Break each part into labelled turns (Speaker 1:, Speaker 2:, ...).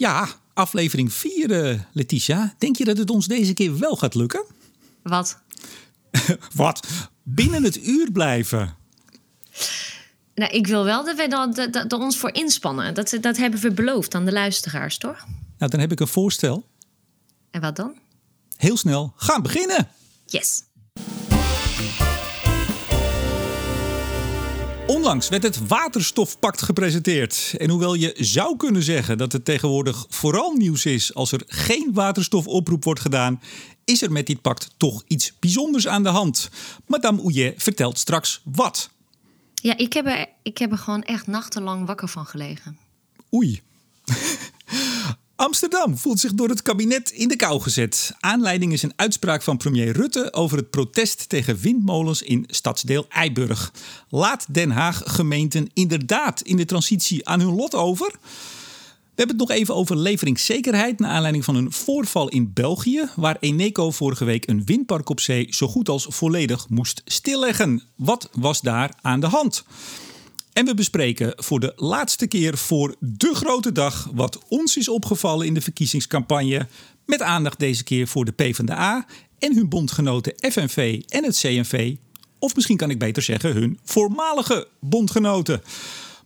Speaker 1: Ja, aflevering 4, Letitia. Denk je dat het ons deze keer wel gaat lukken?
Speaker 2: Wat?
Speaker 1: Wat? Binnen het uur blijven.
Speaker 2: Nou, ik wil wel dat we dat, dat, dat ons voor inspannen. Dat, dat hebben we beloofd aan de luisteraars, toch?
Speaker 1: Nou, dan heb ik een voorstel.
Speaker 2: En wat dan?
Speaker 1: Heel snel gaan beginnen.
Speaker 2: Yes.
Speaker 1: Onlangs werd het Waterstofpact gepresenteerd. En hoewel je zou kunnen zeggen dat het tegenwoordig vooral nieuws is als er geen waterstofoproep wordt gedaan, is er met dit pact toch iets bijzonders aan de hand. Madame Ouillet vertelt straks wat.
Speaker 2: Ja, ik heb, er, ik heb er gewoon echt nachtenlang wakker van gelegen.
Speaker 1: Oei. Amsterdam voelt zich door het kabinet in de kou gezet. Aanleiding is een uitspraak van premier Rutte over het protest tegen windmolens in stadsdeel Eiburg. Laat Den Haag gemeenten inderdaad in de transitie aan hun lot over? We hebben het nog even over leveringszekerheid naar aanleiding van een voorval in België, waar Eneco vorige week een windpark op zee zo goed als volledig moest stilleggen. Wat was daar aan de hand? En we bespreken voor de laatste keer voor de grote dag wat ons is opgevallen in de verkiezingscampagne. Met aandacht deze keer voor de PvdA en hun bondgenoten FNV en het CNV. Of misschien kan ik beter zeggen hun voormalige bondgenoten.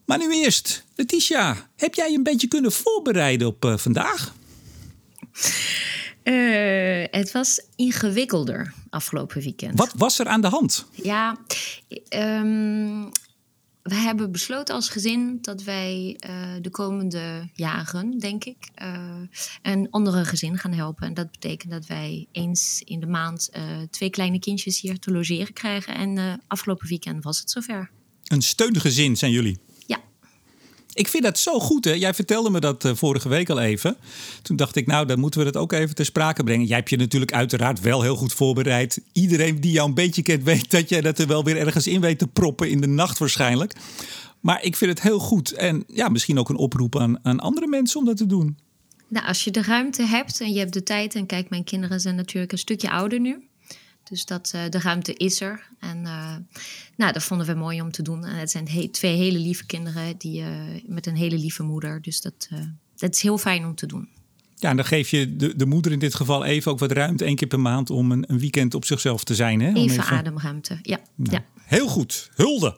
Speaker 1: Maar nu eerst, Letitia, heb jij een beetje kunnen voorbereiden op uh, vandaag?
Speaker 2: Uh, het was ingewikkelder afgelopen weekend.
Speaker 1: Wat was er aan de hand?
Speaker 2: Ja, um, we hebben besloten als gezin dat wij uh, de komende jaren, denk ik, uh, een andere gezin gaan helpen. En dat betekent dat wij eens in de maand uh, twee kleine kindjes hier te logeren krijgen. En afgelopen weekend was het zover.
Speaker 1: Een steungezin zijn jullie? Ik vind dat zo goed. Hè? Jij vertelde me dat uh, vorige week al even. Toen dacht ik, nou, dan moeten we dat ook even ter sprake brengen. Jij hebt je natuurlijk uiteraard wel heel goed voorbereid. Iedereen die jou een beetje kent, weet dat jij dat er wel weer ergens in weet te proppen in de nacht waarschijnlijk. Maar ik vind het heel goed. En ja, misschien ook een oproep aan, aan andere mensen om dat te doen.
Speaker 2: Nou, als je de ruimte hebt en je hebt de tijd. En kijk, mijn kinderen zijn natuurlijk een stukje ouder nu. Dus dat, uh, de ruimte is er. En uh, nou, dat vonden we mooi om te doen. En het zijn he twee hele lieve kinderen die, uh, met een hele lieve moeder. Dus dat, dat is heel fijn om te doen.
Speaker 1: Ja, en dan geef je de, de moeder in dit geval even ook wat ruimte, één keer per maand, om een, een weekend op zichzelf te zijn. Hè?
Speaker 2: Even, even, ademruimte, ja.
Speaker 1: Nou,
Speaker 2: ja.
Speaker 1: Heel goed, hulde.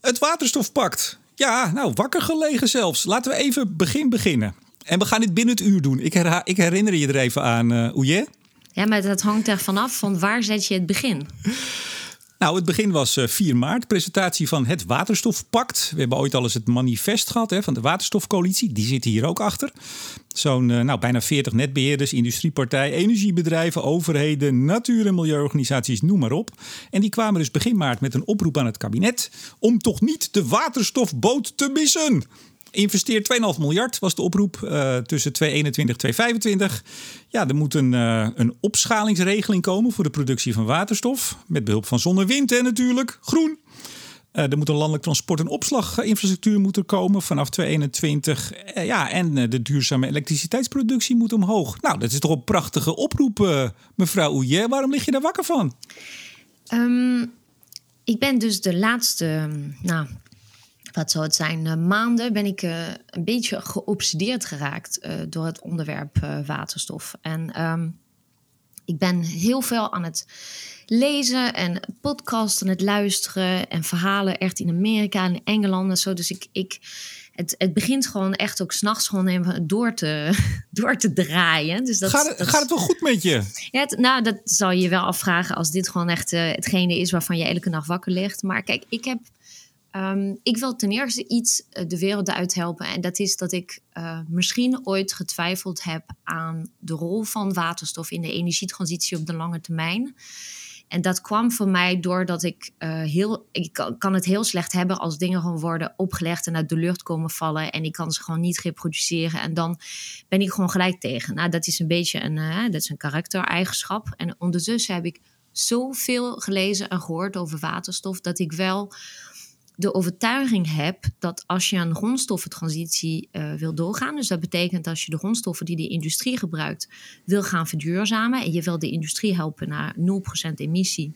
Speaker 1: Het waterstofpact. Ja, nou, wakker gelegen zelfs. Laten we even begin beginnen. En we gaan dit binnen het uur doen. Ik, ik herinner je er even aan, uh, Ouje.
Speaker 2: Ja, maar dat hangt er vanaf van waar zet je het begin?
Speaker 1: Nou, het begin was 4 maart, presentatie van het Waterstofpact. We hebben ooit al eens het manifest gehad hè, van de Waterstofcoalitie. Die zit hier ook achter. Zo'n nou, bijna 40 netbeheerders, industriepartij, energiebedrijven, overheden, natuur- en milieuorganisaties, noem maar op. En die kwamen dus begin maart met een oproep aan het kabinet om toch niet de waterstofboot te missen. Investeer 2,5 miljard was de oproep uh, tussen 2021 en 2025. Ja, er moet een, uh, een opschalingsregeling komen voor de productie van waterstof. Met behulp van zon en wind en natuurlijk groen. Uh, er moet een landelijk transport- en opslaginfrastructuur moeten komen vanaf 2021. ja, en de duurzame elektriciteitsproductie moet omhoog. Nou, dat is toch een prachtige oproep, mevrouw Ouillet. Waarom lig je daar wakker van?
Speaker 2: Um, ik ben dus de laatste, nou, wat zou het zijn, uh, maanden ben ik uh, een beetje geobsedeerd geraakt uh, door het onderwerp waterstof. En um, ik ben heel veel aan het lezen en podcasts aan het luisteren en verhalen echt in Amerika en Engeland en zo. Dus ik, ik, het, het begint gewoon echt ook s'nachts gewoon even door te, door te draaien. Dus dat,
Speaker 1: gaat,
Speaker 2: dat,
Speaker 1: gaat het wel goed met je?
Speaker 2: Ja, het, nou, dat zal je wel afvragen als dit gewoon echt hetgene is waarvan je elke nacht wakker ligt. Maar kijk, ik heb Um, ik wil ten eerste iets uh, de wereld uit helpen. En dat is dat ik uh, misschien ooit getwijfeld heb aan de rol van waterstof in de energietransitie op de lange termijn. En dat kwam voor mij doordat ik uh, heel. Ik kan het heel slecht hebben als dingen gewoon worden opgelegd en uit de lucht komen vallen. En ik kan ze gewoon niet reproduceren. En dan ben ik gewoon gelijk tegen. Nou, dat is een beetje een, dat is een karaktereigenschap. En ondertussen heb ik zoveel gelezen en gehoord over waterstof dat ik wel de overtuiging heb dat als je een grondstoffentransitie uh, wil doorgaan, dus dat betekent als je de grondstoffen die de industrie gebruikt wil gaan verduurzamen en je wil de industrie helpen naar 0% emissie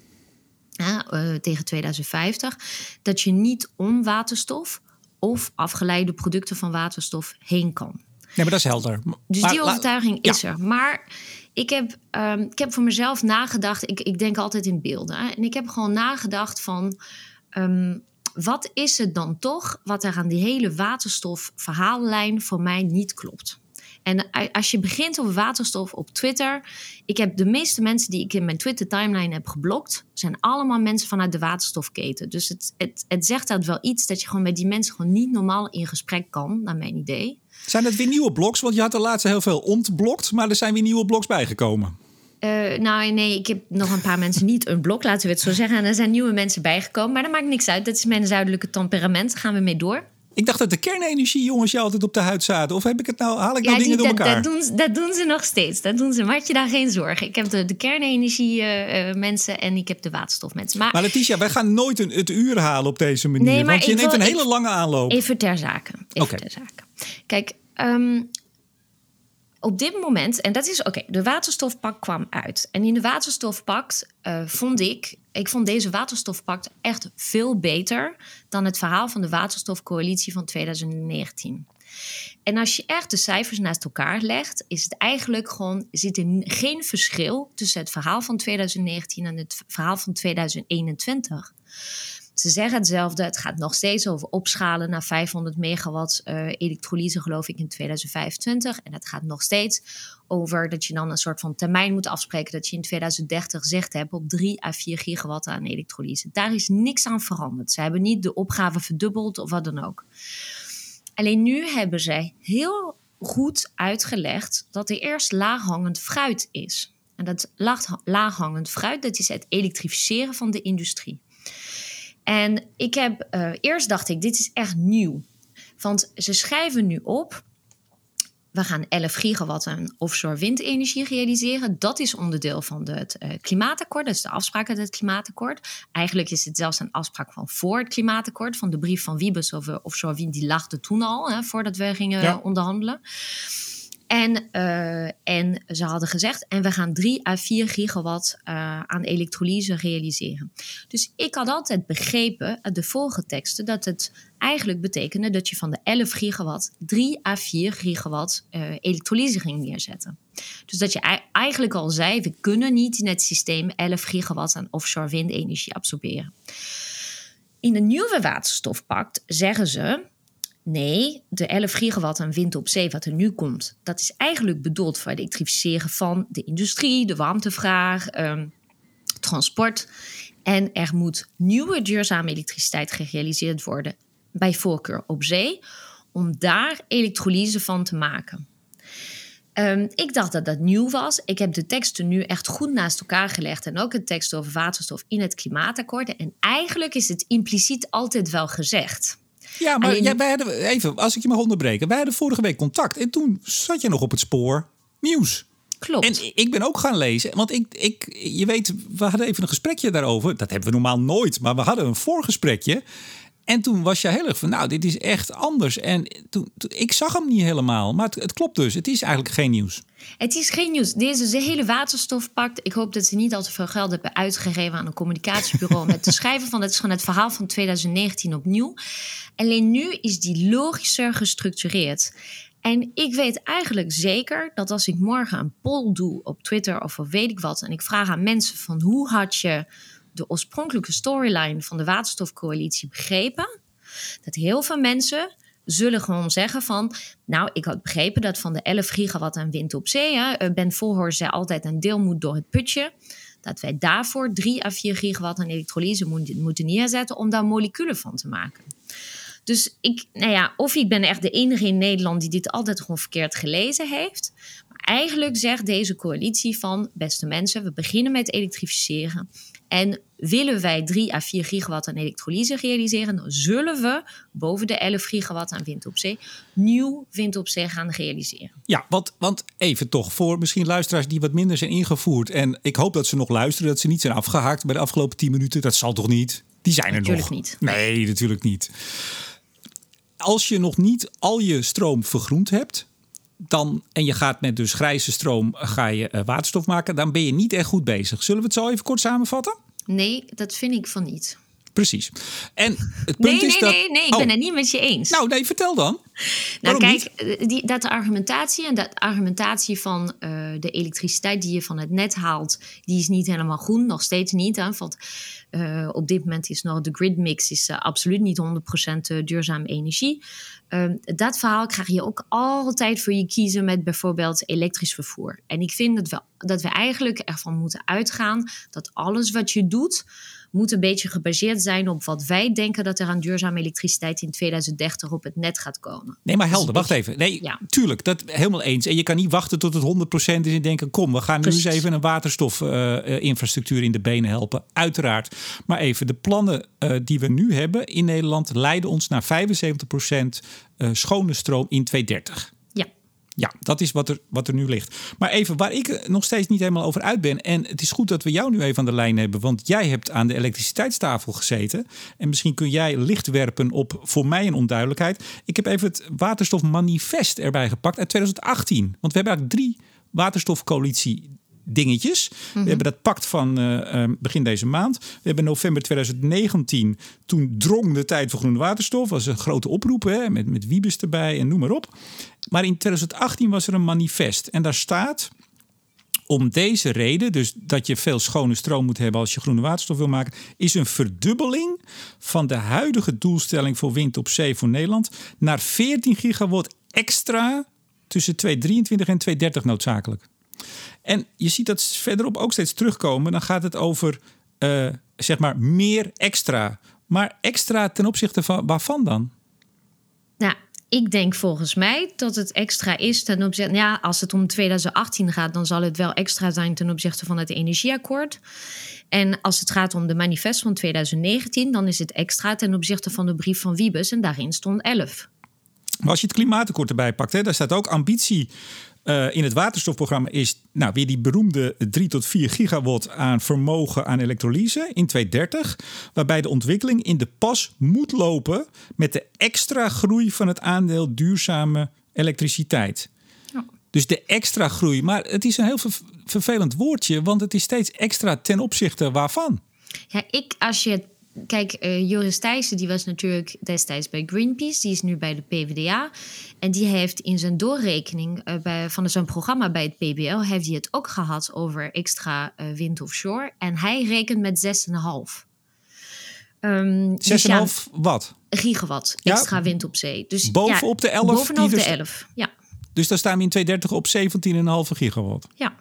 Speaker 2: uh, tegen 2050, dat je niet om waterstof of afgeleide producten van waterstof heen kan.
Speaker 1: maar dat is helder.
Speaker 2: Dus die overtuiging is er. Maar ik heb, um, ik heb voor mezelf nagedacht. Ik, ik denk altijd in beelden. En ik heb gewoon nagedacht van. Um, wat is het dan toch wat er aan die hele waterstofverhaallijn voor mij niet klopt? En als je begint over waterstof op Twitter. Ik heb de meeste mensen die ik in mijn Twitter timeline heb geblokt. zijn allemaal mensen vanuit de waterstofketen. Dus het, het, het zegt dat wel iets dat je gewoon met die mensen gewoon niet normaal in gesprek kan, naar mijn idee.
Speaker 1: Zijn het weer nieuwe blogs? Want je had er laatst heel veel ontblokt, maar er zijn weer nieuwe blogs bijgekomen.
Speaker 2: Uh, nou, nee, ik heb nog een paar mensen niet een blok, laten we het zo zeggen. En er zijn nieuwe mensen bijgekomen, maar dat maakt niks uit. Dat is mijn zuidelijke temperament. Daar gaan we mee door.
Speaker 1: Ik dacht dat de kernenergie jongens je altijd op de huid zaten. Of heb ik het nou, haal ik nou dingen door elkaar?
Speaker 2: Dat doen, dat doen ze nog steeds. Dat doen ze. Maak je daar geen zorgen. Ik heb de, de kernenergie uh, mensen en ik heb de waterstofmensen.
Speaker 1: Maar, maar Letitia, wij gaan nooit een, het uur halen op deze manier. Nee, maar want je neemt een hele lange aanloop.
Speaker 2: Even ter zake. Even ter zake. Kijk, um, op dit moment, en dat is oké, de waterstofpak kwam uit. En in de waterstofpact uh, vond ik, ik vond deze waterstofpact echt veel beter dan het verhaal van de waterstofcoalitie van 2019. En als je echt de cijfers naast elkaar legt, is het eigenlijk gewoon, zit er geen verschil tussen het verhaal van 2019 en het verhaal van 2021. Ze zeggen hetzelfde. Het gaat nog steeds over opschalen naar 500 megawatt uh, elektrolyse, geloof ik, in 2025. En het gaat nog steeds over dat je dan een soort van termijn moet afspreken. Dat je in 2030 zegt hebt op 3 à 4 gigawatt aan elektrolyse. Daar is niks aan veranderd. Ze hebben niet de opgave verdubbeld of wat dan ook. Alleen nu hebben zij heel goed uitgelegd dat er eerst laaghangend fruit is. En dat laaghangend fruit, dat is het elektrificeren van de industrie. En ik heb, uh, eerst dacht ik, dit is echt nieuw. Want ze schrijven nu op, we gaan 11 gigawatt aan offshore windenergie realiseren. Dat is onderdeel van het uh, klimaatakkoord. Dat is de afspraak uit het klimaatakkoord. Eigenlijk is het zelfs een afspraak van voor het klimaatakkoord. Van de brief van Wiebes over offshore wind, die lag er toen al, hè, voordat we gingen onderhandelen. En, uh, en ze hadden gezegd, en we gaan 3 à 4 gigawatt uh, aan elektrolyse realiseren. Dus ik had altijd begrepen uit de volgeteksten dat het eigenlijk betekende dat je van de 11 gigawatt 3 à 4 gigawatt elektrolyse ging neerzetten. Dus dat je eigenlijk al zei, we kunnen niet in het systeem 11 gigawatt aan offshore windenergie absorberen. In de nieuwe waterstofpact zeggen ze Nee, de 11 gigawatt aan wind op zee wat er nu komt, dat is eigenlijk bedoeld voor het elektrificeren van de industrie, de warmtevraag, um, transport. En er moet nieuwe duurzame elektriciteit gerealiseerd worden, bij voorkeur op zee, om daar elektrolyse van te maken. Um, ik dacht dat dat nieuw was. Ik heb de teksten nu echt goed naast elkaar gelegd. En ook het tekst over waterstof in het klimaatakkoord. En eigenlijk is het impliciet altijd wel gezegd.
Speaker 1: Ja, maar ja, wij hadden, even, als ik je mag onderbreken. Wij hadden vorige week contact en toen zat je nog op het spoor nieuws.
Speaker 2: Klopt.
Speaker 1: En ik ben ook gaan lezen, want ik, ik, je weet, we hadden even een gesprekje daarover. Dat hebben we normaal nooit, maar we hadden een voorgesprekje. En toen was je heel erg van, nou, dit is echt anders. En toen, ik zag hem niet helemaal, maar het, het, klopt dus. Het is eigenlijk geen nieuws.
Speaker 2: Het is geen nieuws. Deze hele waterstofpact. Ik hoop dat ze niet al te veel geld hebben uitgegeven aan een communicatiebureau met te schrijven van het is gewoon het verhaal van 2019 opnieuw. Alleen nu is die logischer gestructureerd. En ik weet eigenlijk zeker dat als ik morgen een poll doe op Twitter of weet ik wat, en ik vraag aan mensen van hoe had je de oorspronkelijke storyline van de waterstofcoalitie begrepen, dat heel veel mensen zullen gewoon zeggen van... nou, ik had begrepen dat van de 11 gigawatt aan wind op zee... Hè, eh, Ben Volhor zei altijd een deel moet door het putje... dat wij daarvoor 3 à 4 gigawatt aan elektrolyse moeten neerzetten... om daar moleculen van te maken. Dus ik, nou ja, of ik ben echt de enige in Nederland die dit altijd gewoon verkeerd gelezen heeft. Maar eigenlijk zegt deze coalitie van, beste mensen, we beginnen met elektrificeren. En willen wij 3 à 4 gigawatt aan elektrolyse realiseren, dan zullen we boven de 11 gigawatt aan wind op zee nieuw wind op zee gaan realiseren.
Speaker 1: Ja, want, want even toch, voor misschien luisteraars die wat minder zijn ingevoerd. En ik hoop dat ze nog luisteren, dat ze niet zijn afgehaakt bij de afgelopen 10 minuten. Dat zal toch niet? Die zijn er
Speaker 2: natuurlijk
Speaker 1: nog.
Speaker 2: niet.
Speaker 1: Nee, natuurlijk niet. Als je nog niet al je stroom vergroend hebt, dan, en je gaat met dus grijze stroom ga je uh, waterstof maken, dan ben je niet echt goed bezig. Zullen we het zo even kort samenvatten?
Speaker 2: Nee, dat vind ik van niet.
Speaker 1: Precies. En het punt
Speaker 2: nee,
Speaker 1: is
Speaker 2: nee,
Speaker 1: dat...
Speaker 2: nee, nee, ik ben
Speaker 1: Oh,
Speaker 2: het niet met je eens.
Speaker 1: Nou, nee, vertel dan.
Speaker 2: Nou,
Speaker 1: Waarom
Speaker 2: kijk, eh, die, dat argumentatie en dat argumentatie van eh, de elektriciteit die je van het net haalt, die is niet helemaal groen, nog steeds niet. Hè, want eh, op dit moment is nog de gridmix is eh, absoluut niet 100% duurzame energie. Ehm, dat verhaal krijg je ook altijd voor je kiezen met bijvoorbeeld elektrisch vervoer. En ik vind dat we, dat we eigenlijk ervan moeten uitgaan dat alles wat je doet, moet een beetje gebaseerd zijn op wat wij denken dat er aan duurzame elektriciteit in 2030 op het net gaat komen.
Speaker 1: Nee, maar
Speaker 2: Dus
Speaker 1: helder, wacht even. Nee,
Speaker 2: Ja.
Speaker 1: tuurlijk, dat helemaal eens. En je kan niet wachten tot het 100% is en denken: kom, we gaan nu eens even een waterstofinfrastructuur in de benen helpen. Uiteraard. Maar even, de plannen eh, die we nu hebben in Nederland leiden ons naar 75% eh, schone stroom in 2030.
Speaker 2: Ja.
Speaker 1: Dat is wat er, wat er nu ligt. Maar even, waar ik nog steeds niet helemaal over uit ben. En het is goed dat we jou nu even aan de lijn hebben. Want jij hebt aan de elektriciteitstafel gezeten. En misschien kun jij licht werpen op voor mij een onduidelijkheid. Ik heb even het waterstofmanifest erbij gepakt uit 2018. Want we hebben eigenlijk drie waterstofcoalitie dingetjes. We hebben dat pact van eh, eh, begin deze maand. We hebben november 2019. Toen drong de tijd voor groene waterstof. was een grote oproep hè, met, met Wiebes erbij en noem maar op. Maar in 2018 was er een manifest. En daar staat om deze reden, dus dat je veel schone stroom moet hebben als je groene waterstof wil maken, is een verdubbeling van de huidige doelstelling voor wind op zee voor Nederland naar 14 gigawatt extra tussen 2023 en 2030 noodzakelijk. En je ziet dat verderop ook steeds terugkomen. Dan gaat het over eh, zeg maar meer extra. Maar extra ten opzichte van waarvan dan?
Speaker 2: Nou, ik denk volgens mij dat het extra is ten opzichte. Ja, als het om 2018 gaat, dan zal het wel extra zijn ten opzichte van het energieakkoord. En als het gaat om de manifest van 2019, dan is het extra ten opzichte van de brief van Wiebes. En daarin stond 11.
Speaker 1: Maar als je het klimaatakkoord erbij pakt, hè, daar staat ook ambitie eh, in het waterstofprogramma is nou, weer die beroemde 3 tot 4 gigawatt aan vermogen aan elektrolyse in 2030. Waarbij de ontwikkeling in de pas moet lopen met de extra groei van het aandeel duurzame elektriciteit.
Speaker 2: Ja.
Speaker 1: Dus de extra groei. Maar het is een heel ver- vervelend woordje, want het is steeds extra ten opzichte waarvan.
Speaker 2: Ja, ik, als je. Kijk, eh, Joris Thijssen, die was natuurlijk destijds bij Greenpeace. Die is nu bij de PvdA. En die heeft in zijn doorrekening eh, bij, van zijn programma bij het PBL... heeft hij het ook gehad over extra eh, wind offshore. En hij rekent met 6,5. Ehm, dus ja,
Speaker 1: 6,5 watt.
Speaker 2: gigawatt
Speaker 1: Ja,
Speaker 2: extra wind op zee. Dus,
Speaker 1: bovenop de 11 die
Speaker 2: Bovenop
Speaker 1: dus-
Speaker 2: de 11, ja.
Speaker 1: Dus dan staan we in 2030 op 17,5 gigawatt.
Speaker 2: ja.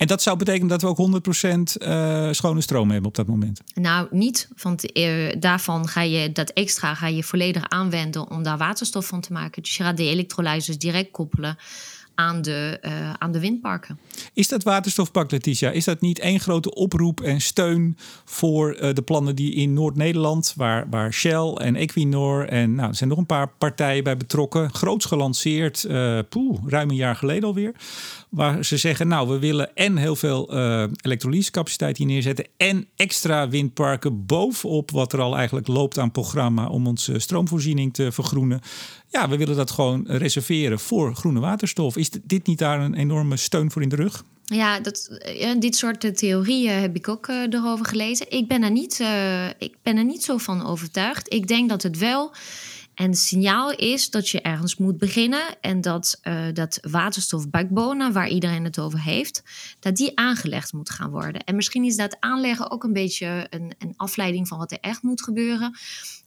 Speaker 1: En dat zou betekenen dat we ook 100% eh, schone stroom hebben op dat moment.
Speaker 2: Nou, niet, want eh, daarvan ga je dat extra ga je volledig aanwenden om daar waterstof van te maken. Dus je gaat de elektrolyzers direct koppelen aan de, eh, aan de windparken.
Speaker 1: Is dat waterstofpak, Letitia? Is dat niet één grote oproep en steun voor eh, de plannen die in Noord-Nederland, waar, waar Shell en Equinor en nou, er zijn nog een paar partijen bij betrokken, groots gelanceerd, poeh, ruim een jaar geleden alweer, waar ze zeggen, nou, we willen en heel veel elektrolysecapaciteit hier neerzetten en extra windparken bovenop wat er al eigenlijk loopt aan programma om onze stroomvoorziening te vergroenen. Ja, we willen dat gewoon reserveren voor groene waterstof. Is dit niet daar een enorme steun voor in de rug?
Speaker 2: Ja, dat, eh, dit soort eh, theorieën heb ik ook eh, erover gelezen. Ik ben, er niet, ik ben er niet zo van overtuigd. Ik denk dat het wel een signaal is dat je ergens moet beginnen. En dat eh, dat waterstofbackbone, waar iedereen het over heeft, dat die aangelegd moet gaan worden. En misschien is dat aanleggen ook een beetje een, een afleiding van wat er echt moet gebeuren.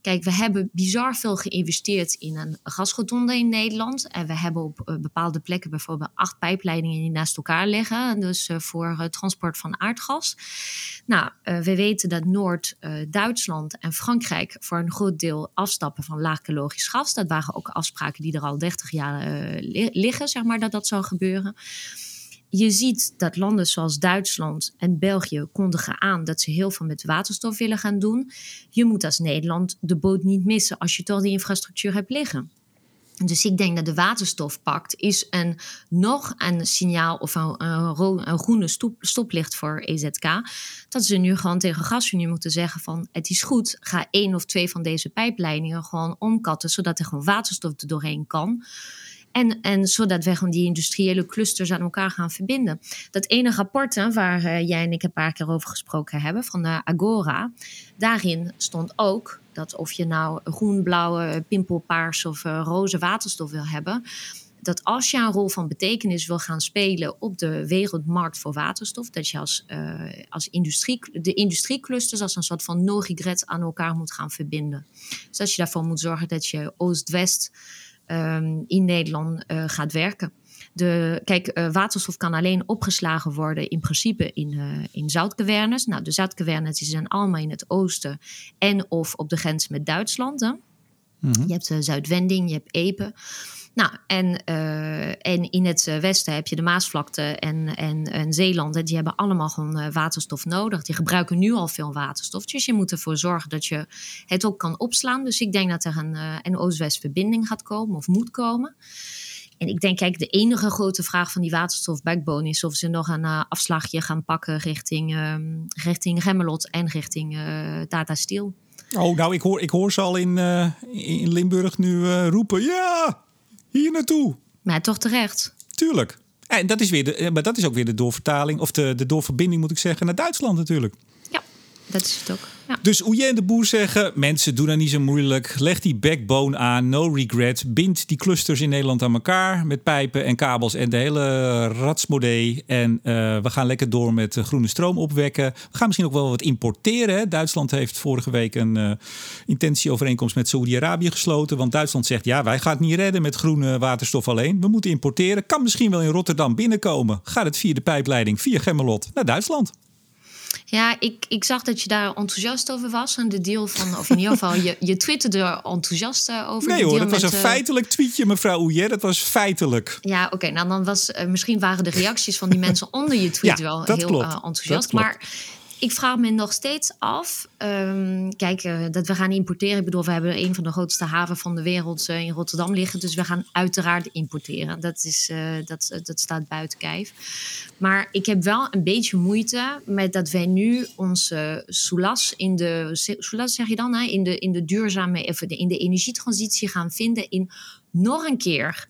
Speaker 2: Kijk, we hebben bizar veel geïnvesteerd in een gasrotonde in Nederland. En we hebben op eh, bepaalde plekken bijvoorbeeld acht pijpleidingen die naast elkaar liggen. Dus eh, voor eh, transport van aardgas. Nou, eh, we weten dat Noord-Duitsland en Frankrijk voor een groot deel afstappen van laagkalorisch gas. Dat waren ook afspraken die er al 30 jaar li- liggen, zeg maar, dat dat zou gebeuren. Je ziet dat landen zoals Duitsland en België kondigen aan dat ze heel veel met waterstof willen gaan doen. Je moet als Nederland de boot niet missen als je toch die infrastructuur hebt liggen. Dus ik denk dat de waterstofpact is een, nog een signaal of een, een, een groene stop, stoplicht voor EZK. Dat ze nu gewoon tegen GasUnie moeten zeggen van het is goed, ga één of twee van deze pijpleidingen gewoon omkatten, zodat er gewoon waterstof er doorheen kan. En, en zodat we gewoon die industriële clusters aan elkaar gaan verbinden. Dat ene rapport waar uh, jij en ik een paar keer over gesproken hebben, van de Agora. Daarin stond ook dat of je nou groen, blauwe, pimpelpaars of uh, roze waterstof wil hebben dat als je een rol van betekenis wil gaan spelen op de wereldmarkt voor waterstof, dat je als, als industrie, de industrieclusters als een soort van no regret aan elkaar moet gaan verbinden. Dus dat je daarvoor moet zorgen dat je Oost-West um, in Nederland uh, gaat werken. De, kijk, uh, waterstof kan alleen opgeslagen worden in principe in, uh, in zoutcavernes. Nou, de zoutcavernes zijn allemaal in het oosten en of op de grens met Duitsland. Hè? Mm-hmm. Je hebt Zuidwending, je hebt Epe. Nou, en, uh, en in het westen heb je de Maasvlakte en, en, en Zeeland. Die hebben allemaal gewoon uh, waterstof nodig. Die gebruiken nu al veel waterstof. Dus je moet ervoor zorgen dat je het ook kan opslaan. Dus ik denk dat er een, uh, een Oost-West verbinding gaat komen of moet komen. En ik denk, kijk, de enige grote vraag van die waterstof-backbone is of ze nog een uh, afslagje gaan pakken richting, um, richting Gemmelot en richting uh, Tata Steel.
Speaker 1: Oh, nou, ik hoor, ik hoor ze al in, uh, in Limburg nu roepen: ja, hier naartoe.
Speaker 2: Maar toch terecht.
Speaker 1: Tuurlijk. En dat is, weer de, maar dat is ook weer de doorvertaling, of de, de doorverbinding moet ik zeggen, naar Duitsland natuurlijk.
Speaker 2: Dat is het ook. Ja.
Speaker 1: Dus hoe jij en de boer zeggen, mensen, doe dat niet zo moeilijk. Leg die backbone aan, no regret. Bind die clusters in Nederland aan elkaar met pijpen en kabels en de hele ratsmodee. En uh, we gaan lekker door met groene stroom opwekken. We gaan misschien ook wel wat importeren. Duitsland heeft vorige week een uh, intentieovereenkomst met Saoedi-Arabië gesloten. Want Duitsland zegt, ja, wij gaan het niet redden met groene waterstof alleen. We moeten importeren. Kan misschien wel in Rotterdam binnenkomen. Gaat het via de pijpleiding, via Gemmelot, naar Duitsland.
Speaker 2: Ja, ik, ik zag dat je daar enthousiast over was. En de deal van, of in ieder geval, je, je twitterde er enthousiast over.
Speaker 1: Nee
Speaker 2: de
Speaker 1: hoor, dat was een
Speaker 2: uh,
Speaker 1: feitelijk tweetje, mevrouw Oeyer. Dat was feitelijk.
Speaker 2: Ja, oké. Okay, nou, dan was uh, misschien waren de reacties van die mensen onder je tweet
Speaker 1: ja,
Speaker 2: wel heel uh, enthousiast. Maar ik vraag me nog steeds af. Um, kijk, uh, dat we gaan importeren. Ik bedoel, we hebben een van de grootste haven van de wereld uh, in Rotterdam liggen. Dus we gaan uiteraard importeren. Dat, is, uh, dat, dat staat buiten kijf. Maar ik heb wel een beetje moeite met dat wij nu onze soulas in de. Soulas zeg je dan, hè, in, de, in de duurzame. Of in de energietransitie gaan vinden. In nog een keer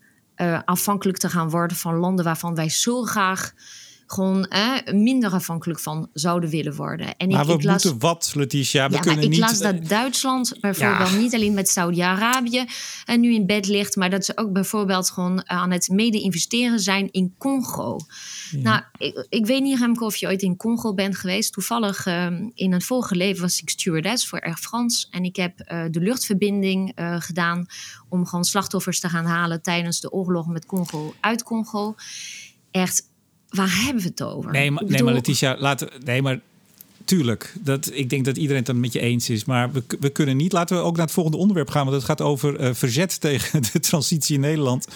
Speaker 2: afhankelijk te gaan worden van landen waarvan wij zo graag gewoon eh, minder afhankelijk van zouden willen worden. En
Speaker 1: maar
Speaker 2: ik,
Speaker 1: we
Speaker 2: ik las,
Speaker 1: moeten wat, Letitia? We
Speaker 2: ja,
Speaker 1: kunnen
Speaker 2: ik
Speaker 1: niet...
Speaker 2: las dat Duitsland bijvoorbeeld
Speaker 1: Ja.
Speaker 2: niet alleen met Saudi-Arabië en nu in bed ligt, maar dat ze ook bijvoorbeeld gewoon aan het mede-investeren zijn in Congo. Nou, ik, ik weet niet, Remco, of je ooit in Congo bent geweest. Toevallig um, in een vorige leven was ik stewardess voor Air France. En ik heb uh, de luchtverbinding uh, gedaan om gewoon slachtoffers te gaan halen tijdens de oorlog met Congo uit Congo. Echt, waar hebben we het over?
Speaker 1: Nee, maar, nee, maar Letitia, laten we... Nee, maar tuurlijk. Dat, ik denk dat iedereen het dan met je eens is. Maar we, we kunnen niet... Laten we ook naar het volgende onderwerp gaan. Want het gaat over uh, verzet tegen de transitie in Nederland.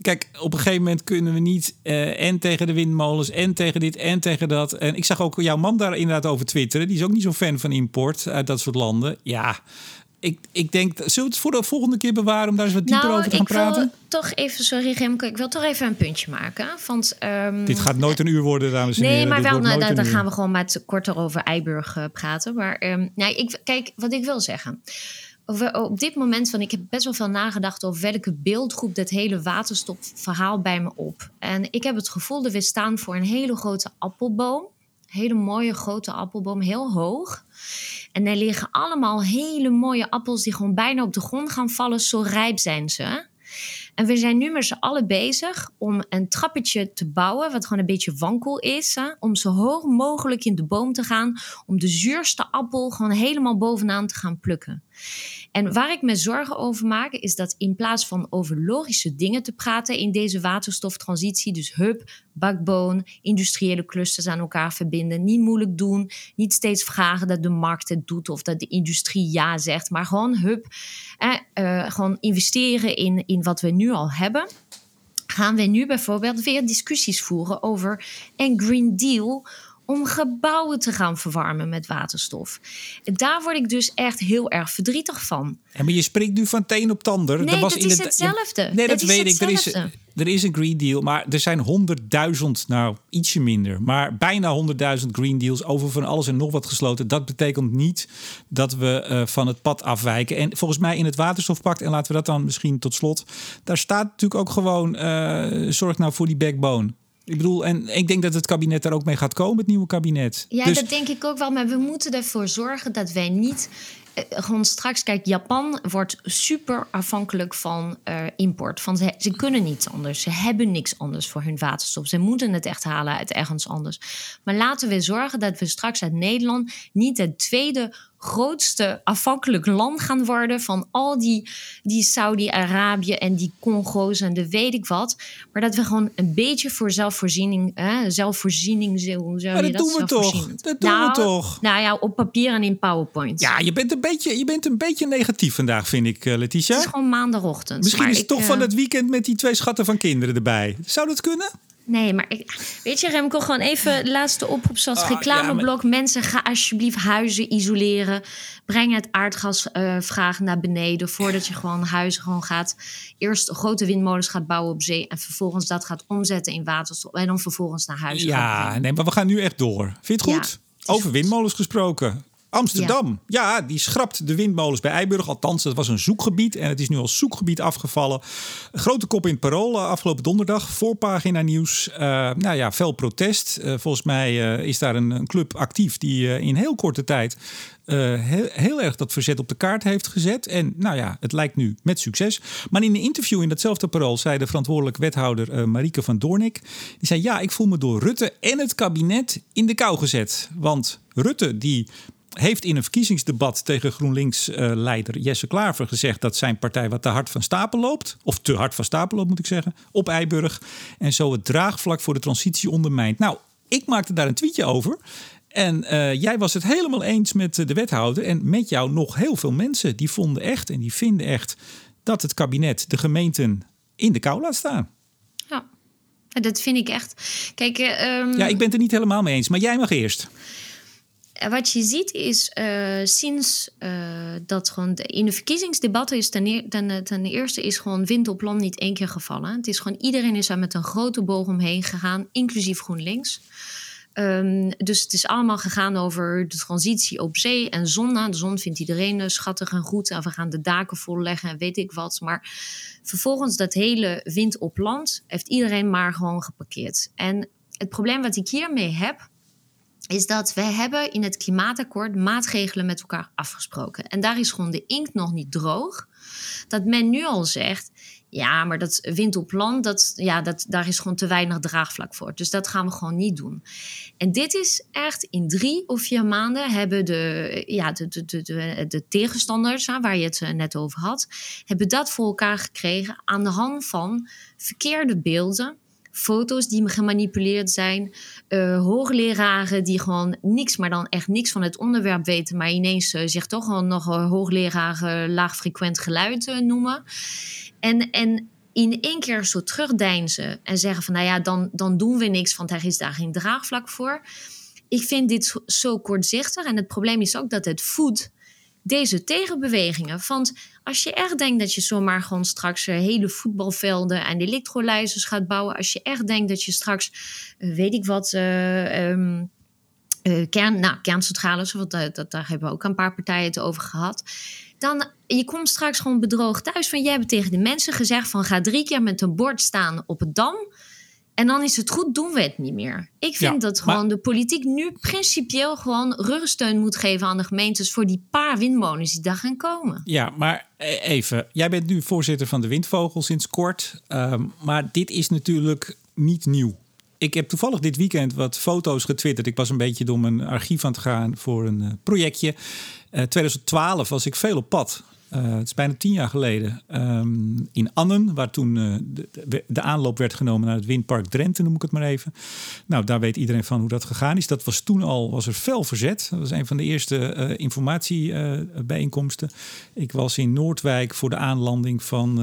Speaker 1: Kijk, op een gegeven moment kunnen we niet uh, en tegen de windmolens en tegen dit en tegen dat. En ik zag ook jouw man daar inderdaad over twitteren. Die is ook niet zo'n fan van import uit dat soort landen. Ja, ik, ik denk, zullen we het voor de volgende keer bewaren om daar eens wat dieper
Speaker 2: nou,
Speaker 1: over te gaan
Speaker 2: ik wil
Speaker 1: praten?
Speaker 2: toch even, sorry Remco, ik wil toch even een puntje maken. Want, um,
Speaker 1: Dit gaat nooit een uur worden, dames en
Speaker 2: nee,
Speaker 1: heren.
Speaker 2: maar
Speaker 1: Dit
Speaker 2: wel, nou, dan gaan we gewoon met korter over Eiburg uh, praten. Maar um, nou, ik, kijk, wat ik wil zeggen. Over, op dit moment, van ik heb best wel veel nagedacht over welke beeldgroep dit hele waterstofverhaal bij me op. En ik heb het gevoel dat we staan voor een hele grote appelboom. Hele mooie grote appelboom, heel hoog. En er liggen allemaal hele mooie appels die gewoon bijna op de grond gaan vallen. Zo rijp zijn ze. En we zijn nu met z'n allen bezig om een trappetje te bouwen, wat gewoon een beetje wankel is. Om zo hoog mogelijk in de boom te gaan, om de zuurste appel gewoon helemaal bovenaan te gaan plukken. En waar ik me zorgen over maak, is dat in plaats van over logische dingen te praten in deze waterstoftransitie, dus hub, backbone, industriële clusters aan elkaar verbinden, niet moeilijk doen, niet steeds vragen dat de markt het doet of dat de industrie ja zegt, maar gewoon hub, eh, gewoon investeren in, in wat we nu al hebben gaan we nu bijvoorbeeld weer discussies voeren over een Green Deal om gebouwen te gaan verwarmen met waterstof. Daar word ik dus echt heel erg verdrietig van.
Speaker 1: En maar je springt nu van teen op tander.
Speaker 2: Nee, dat is hetzelfde.
Speaker 1: Nee, dat, weet ik. Er is, er is een Green Deal, maar er zijn 100.000, nou ietsje minder, maar bijna 100.000 Green Deals over van alles en nog wat gesloten. Dat betekent niet dat we uh, van het pad afwijken. En volgens mij in het waterstofpact, en laten we dat dan misschien tot slot, daar staat natuurlijk ook gewoon: uh, zorg nou voor die backbone. Ik bedoel, en ik denk dat het kabinet daar ook mee gaat komen, het nieuwe kabinet.
Speaker 2: Ja, dus... dat denk ik ook wel. Maar we moeten ervoor zorgen dat wij niet eh, gewoon straks, kijk, Japan wordt super afhankelijk van uh, import. Van ze, ze kunnen niets anders. Ze hebben niks anders voor hun waterstof. Ze moeten het echt halen uit ergens anders. Maar laten we zorgen dat we straks uit Nederland niet het tweede grootste afhankelijk land gaan worden van al die, die Saudi-Arabië en die Congo's en de weet ik wat. Maar dat we gewoon een beetje voor zelfvoorziening, hè, zelfvoorziening, hoe zou
Speaker 1: je dat, doen we toch? Dat doen
Speaker 2: nou,
Speaker 1: we toch?
Speaker 2: Nou ja, op papier en in PowerPoint.
Speaker 1: Ja, je bent een beetje, je bent een beetje negatief vandaag, vind ik, uh, Letitia.
Speaker 2: Het is gewoon maandagochtend.
Speaker 1: Misschien is het toch van eh, het weekend met die twee schatten van kinderen erbij. Zou dat kunnen?
Speaker 2: Nee, maar ik, weet je, Remco, gewoon even laatste oproep zoals oh, reclameblok. Mensen, ga alsjeblieft huizen isoleren. Breng het aardgasvraag uh, naar beneden voordat je gewoon huizen gewoon gaat. Eerst grote windmolens gaat bouwen op zee en vervolgens dat gaat omzetten in waterstof. En dan vervolgens naar huis.
Speaker 1: Ja, nee, maar we gaan nu echt door. Vind je het goed? Over windmolens gesproken. Amsterdam, ja. die schrapt de windmolens bij Eiburg. Althans, dat was een zoekgebied en het is nu als zoekgebied afgevallen. Grote kop in het parool eh, afgelopen donderdag. Voorpagina nieuws. Uh, nou ja, fel protest. Uh, volgens mij is daar een, een, club actief die in heel korte tijd heel, heel, erg dat verzet op de kaart heeft gezet. En nou ja, het lijkt nu met succes. Maar in een interview in datzelfde parool zei de verantwoordelijk wethouder uh, Marieke van Doornik. Die zei: Ja, ik voel me door Rutte en het kabinet in de kou gezet. Want Rutte die heeft in een verkiezingsdebat tegen GroenLinks-leider Jesse Klaver gezegd dat zijn partij wat te hard van stapel loopt. Of te hard van stapel loopt, moet ik zeggen. Op Eiburg. En zo het draagvlak voor de transitie ondermijnt. Nou, ik maakte daar een tweetje over. En uh, jij was het helemaal eens met de wethouder. En met jou nog heel veel mensen. Die vonden echt en die vinden echt dat het kabinet de gemeenten in de kou laat staan.
Speaker 2: Ja, dat vind ik echt. Kijk, um...
Speaker 1: ja, ik ben het er niet helemaal mee eens. Maar jij mag eerst
Speaker 2: wat je ziet is uh, sinds uh, dat gewoon de, in de verkiezingsdebatten is ten, eerste is gewoon wind op land niet één keer gevallen. Het is gewoon iedereen is daar met een grote boog omheen gegaan, inclusief GroenLinks. Um, dus het is allemaal gegaan over de transitie op zee en zon. Nou, de zon vindt iedereen schattig en goed. En we gaan de daken volleggen en weet ik wat. Maar vervolgens dat hele wind op land heeft iedereen maar gewoon geparkeerd. En het probleem wat ik hiermee heb, is dat we hebben in het klimaatakkoord maatregelen met elkaar afgesproken. En daar is gewoon de inkt nog niet droog. Dat men nu al zegt, ja, maar dat wind op land, dat, ja, dat, daar is gewoon te weinig draagvlak voor. Dus dat gaan we gewoon niet doen. En dit is echt in drie of vier maanden hebben de, ja, de, de, de, de, de tegenstanders, waar je het eh, net over had, hebben dat voor elkaar gekregen aan de hand van verkeerde beelden foto's die gemanipuleerd zijn, uh, hoogleraren die gewoon niks, maar dan echt niks van het onderwerp weten, maar ineens uh, zich toch wel nog uh, hoogleraren laagfrequent geluid noemen. En, en in één keer zo terugdeinzen en zeggen van nou ja, dan, dan doen we niks, want er is daar geen draagvlak voor. Ik vind dit zo kortzichtig en het probleem is ook dat het voedt deze tegenbewegingen. Want als je echt denkt dat je zomaar gewoon straks eh, hele voetbalvelden en elektrolyzers gaat bouwen, als je echt denkt dat je straks, eh, weet ik wat, uh, kern, nou, kerncentrales, want dat, daar hebben we ook een paar partijen het over gehad. Dan je komt straks gewoon bedroogd thuis. Van jij hebt tegen de mensen gezegd van ga drie keer met een bord staan op het dam. En dan is het goed, doen we het niet meer. Ik vind dat gewoon de politiek nu principieel gewoon rugsteun moet geven aan de gemeentes voor die paar windmolens die daar gaan komen.
Speaker 1: Ja, maar e- even, jij bent nu voorzitter van de Windvogel sinds kort. Ehm, maar dit is natuurlijk niet nieuw. Ik heb toevallig dit weekend wat foto's getwitterd. Ik was een beetje door mijn archief aan te gaan voor een uh, projectje. Uh, eh, 2012 was ik veel op pad. Uh, het is bijna tien jaar geleden. Um, in Annen, waar toen uh, de, aanloop werd genomen naar het windpark Drenthe, noem ik het maar even. Nou, daar weet iedereen van hoe dat gegaan is. Dat was toen al was er fel verzet. Dat was een van de eerste uh, informatiebijeenkomsten. ik was in Noordwijk voor de aanlanding van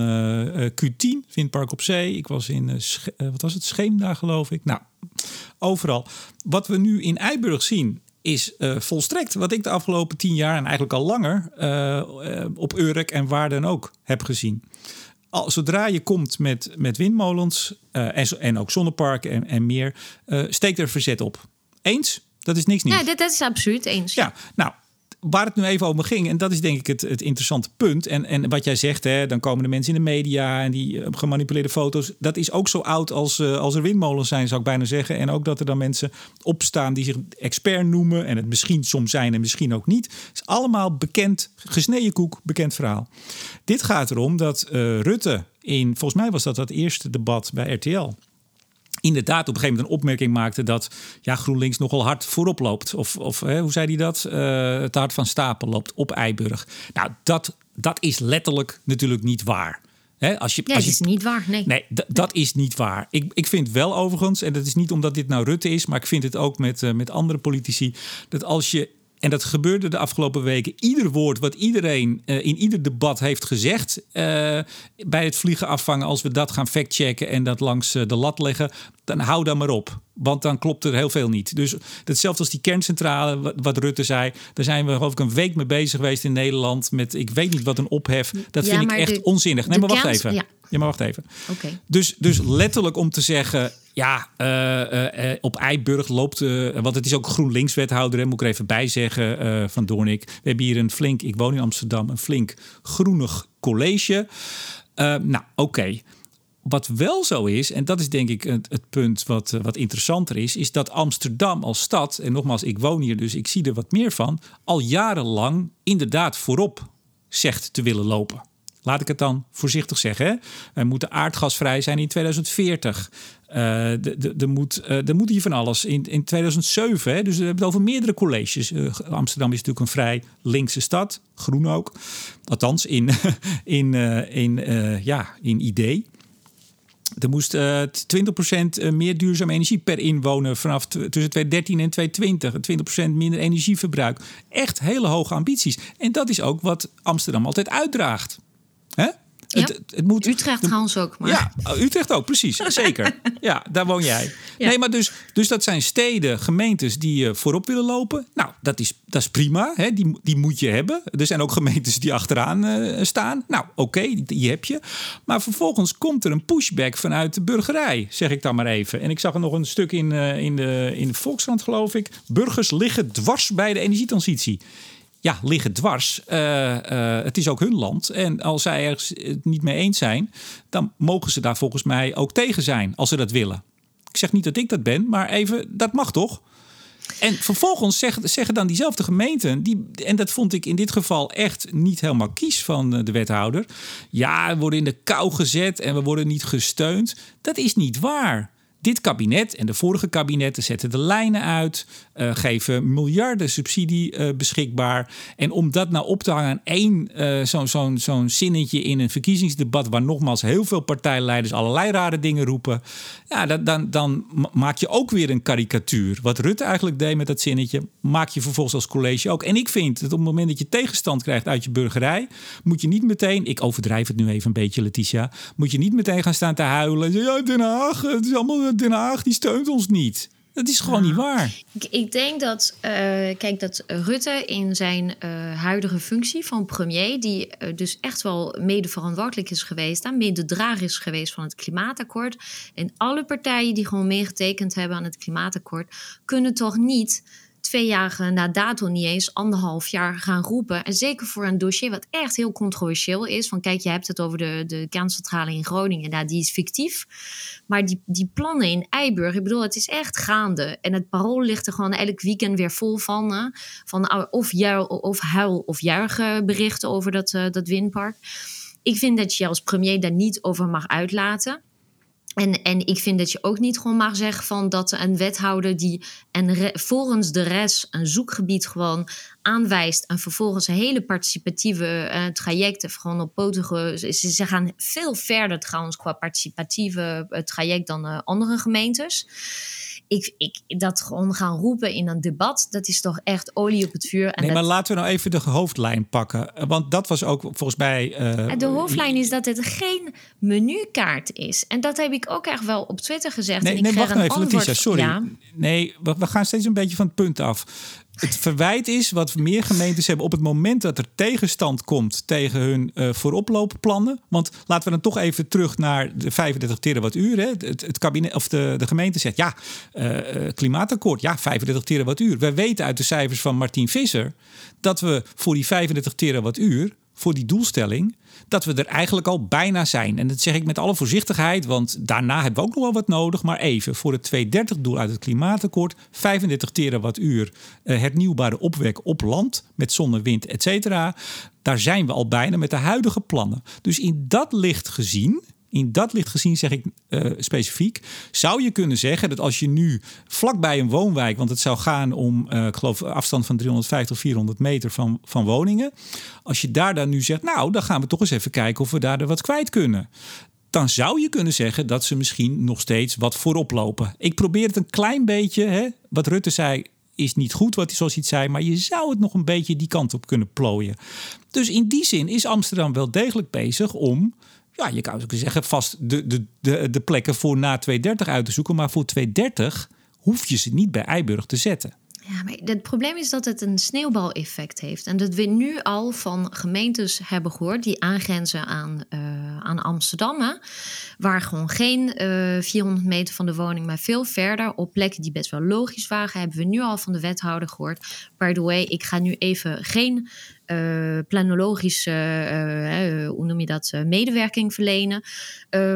Speaker 1: Q10, windpark op zee. Ik was in, wat was het, Scheemda geloof ik. Nou, overal. Wat we nu in Eiburg zien, is uh, volstrekt wat ik de afgelopen tien jaar en eigenlijk al langer uh, op Urk en waar dan ook heb gezien. Al, zodra je komt met, met windmolens en, en ook zonneparken en, en meer, steekt er verzet op. Eens? Dat is niks nieuws.
Speaker 2: Ja, dat, is absoluut eens.
Speaker 1: Ja, nou, waar het nu even over ging, en dat is denk ik het, het interessante punt. En, en wat jij zegt, hè, dan komen de mensen in de media en die uh, gemanipuleerde foto's. Dat is ook zo oud als, uh, als er windmolens zijn, zou ik bijna zeggen. En ook dat er dan mensen opstaan die zich expert noemen en het misschien soms zijn en misschien ook niet. Het is allemaal bekend, gesneden koek, bekend verhaal. Dit gaat erom dat uh, Rutte in, volgens mij was dat dat eerste debat bij RTL inderdaad op een gegeven moment een opmerking maakte dat ja, GroenLinks nogal hard voorop loopt. Of, of hè, hoe zei hij dat? Uh, het hart van stapel loopt op Eiburg. Nou, dat, dat is letterlijk natuurlijk niet waar.
Speaker 2: He, als je, ja, als je, dat is niet waar. Nee,
Speaker 1: nee dat is niet waar. Ik, ik vind wel overigens, en dat is niet omdat dit nou Rutte is, maar ik vind het ook met, uh, met andere politici, dat als je en dat gebeurde de afgelopen weken. Ieder woord wat iedereen uh, in ieder debat heeft gezegd. Uh, bij het vliegen afvangen, als we dat gaan factchecken en dat langs uh, de lat leggen. Dan hou dan maar op. Want dan klopt er heel veel niet. Dus hetzelfde als die kerncentrale, wat, Rutte zei. Daar zijn we geloof ik een week mee bezig geweest in Nederland. Met ik weet niet wat een ophef. Dat vind ik echt onzinnig. Nee, maar wacht even. Ja. ja. maar wacht even.
Speaker 2: Okay.
Speaker 1: Dus, dus letterlijk om te zeggen ja, uh, uh, op Eiburg loopt, want het is ook GroenLinks-wethouder, moet ik er even bij zeggen, van Doornik. We hebben hier een flink, ik woon in Amsterdam, een flink groenig college. nou, oké. Wat wel zo is, en dat is denk ik het, punt wat, wat interessanter is, is dat Amsterdam als stad, en nogmaals, ik woon hier, dus ik zie er wat meer van, al jarenlang inderdaad voorop zegt te willen lopen. Laat ik het dan voorzichtig zeggen. Hè? Wij moeten aardgasvrij zijn in 2040. Uh, er, moet, uh, moet hier van alles. In, in 2007, hè, dus we hebben het over meerdere colleges. Amsterdam is natuurlijk een vrij linkse stad, groen ook. Althans, in, in, in, ja, in idee. Er moest 20% meer duurzame energie per inwoner vanaf tussen 2013 en 2020. 20% minder energieverbruik. Echt hele hoge ambities. En dat is ook wat Amsterdam altijd uitdraagt. Hè?
Speaker 2: Het, het, moet, Utrecht de, trouwens ook. Maar.
Speaker 1: Ja, oh, Utrecht ook, precies. Zeker. ja, daar woon jij. Nee, maar dus, dus dat zijn steden, gemeentes die uh, voorop willen lopen. Nou, dat is, dat is prima. Hè? Die, die moet je hebben. Er zijn ook gemeentes die achteraan uh, staan. Nou, oké, okay, die, die, heb je. Maar vervolgens komt er een pushback vanuit de burgerij, zeg ik dan maar even. En ik zag er nog een stuk in, uh, in, de, in de Volkskrant, geloof ik. Burgers liggen dwars bij de energietransitie ja, liggen dwars. Uh, uh, het is ook hun land. En als zij er het niet mee eens zijn, dan mogen ze daar volgens mij ook tegen zijn als ze dat willen. Ik zeg niet dat ik dat ben, maar even, dat mag toch? En vervolgens zeggen, zeggen dan diezelfde gemeenten, die, en dat vond ik in dit geval echt niet helemaal kies van eh, de wethouder. Ja, we worden in de kou gezet en we worden niet gesteund. Dat is niet waar. Dit kabinet en de vorige kabinetten zetten de lijnen uit, uh, geven miljarden subsidie uh, beschikbaar. En om dat nou op te hangen aan één uh, zo'n zo zo'n zinnetje in een verkiezingsdebat, waar nogmaals heel veel partijleiders allerlei rare dingen roepen, ja, dan, dan, dan maak je ook weer een karikatuur. Wat Rutte eigenlijk deed met dat zinnetje, maak je vervolgens als college ook. En ik vind dat op het moment dat je tegenstand krijgt uit je burgerij, moet je niet meteen, ik overdrijf het nu even een beetje, Letitia, moet je niet meteen gaan staan te huilen. Ja, Den Haag, het is allemaal Den Haag die steunt ons niet. Dat is gewoon niet waar.
Speaker 2: Ik, ik denk dat, uh, kijk, dat Rutte in zijn uh, huidige functie van premier, die uh, dus echt wel mede verantwoordelijk is geweest, en mede drager is geweest van het klimaatakkoord. En alle partijen die gewoon meegetekend hebben aan het klimaatakkoord, kunnen toch niet twee jaar na dato niet eens anderhalf jaar gaan roepen. En zeker voor een dossier wat echt heel controversieel is. Van kijk, je hebt het over de, de kerncentrale in Groningen. Nou, die is fictief. Maar die, die plannen in Eiburg, ik bedoel, het is echt gaande. En het parool ligt er gewoon elk weekend weer vol van. Van of, juil, of huil of juichen berichten over dat, uh, dat windpark. Ik vind dat je als premier daar niet over mag uitlaten. En, en ik vind dat je ook niet gewoon mag zeggen van dat een wethouder die en volgens de rest een zoekgebied gewoon aanwijst en vervolgens een hele participatieve uh, trajecten gewoon op poten. Ze, ze gaan veel verder trouwens qua participatieve uh, traject dan uh, andere gemeentes. Ik, ik, dat gewoon gaan roepen in een debat, dat is toch echt olie op het vuur.
Speaker 1: En nee, maar laten we nou even de hoofdlijn pakken. Want dat was ook volgens mij.
Speaker 2: Uh, de hoofdlijn is dat het geen menukaart is. En dat heb ik ook echt wel op Twitter gezegd.
Speaker 1: Nee,
Speaker 2: en
Speaker 1: ik nee wacht nou even, Letitia, sorry. Nee, we, we gaan steeds een beetje van het punt af. Het verwijt is wat meer gemeentes hebben op het moment dat er tegenstand komt tegen hun uh, vooroploopplannen. Want laten we dan toch even terug naar de 35 terawattuur. Hè. Het, het kabinet of de, de gemeente zegt ja, uh, klimaatakkoord, ja, 35 terawattuur. We weten uit de cijfers van Martin Visser dat we voor die 35 terawattuur voor die doelstelling, dat we er eigenlijk al bijna zijn. En dat zeg ik met alle voorzichtigheid, want daarna hebben we ook nog wel wat nodig. Maar even, voor het 230-doel uit het klimaatakkoord, 35 terawattuur uh, hernieuwbare opwek op land met zonne, wind, et cetera. Daar zijn we al bijna met de huidige plannen. Dus in dat licht gezien in dat licht gezien zeg ik uh, specifiek, zou je kunnen zeggen dat als je nu vlakbij een woonwijk, want het zou gaan om, uh, ik geloof, afstand van 350 of 400 meter van, van woningen, als je daar dan nu zegt, nou, dan gaan we toch eens even kijken of we daar wat kwijt kunnen dan zou je kunnen zeggen dat ze misschien nog steeds wat voorop lopen. Ik probeer het een klein beetje, hè, wat Rutte zei, is niet goed wat hij zoals hij zei, maar je zou het nog een beetje die kant op kunnen plooien. Dus in die zin is Amsterdam wel degelijk bezig om ja, je kan ook zeggen, vast de, de, de, de plekken voor na 230 uit te zoeken. Maar voor 230 hoef je ze niet bij Eiburg te zetten.
Speaker 2: Ja, maar het probleem is dat het een sneeuwbaleffect heeft. En dat we nu al van gemeentes hebben gehoord die aangrenzen aan, uh, aan Amsterdam. waar gewoon geen uh, eh, 400 meter van de woning, maar veel verder op plekken die best wel logisch waren. Hebben we nu al van de wethouder gehoord. By the way, ik ga nu even geen uh, planologische, uh, hoe noem je dat, medewerking verlenen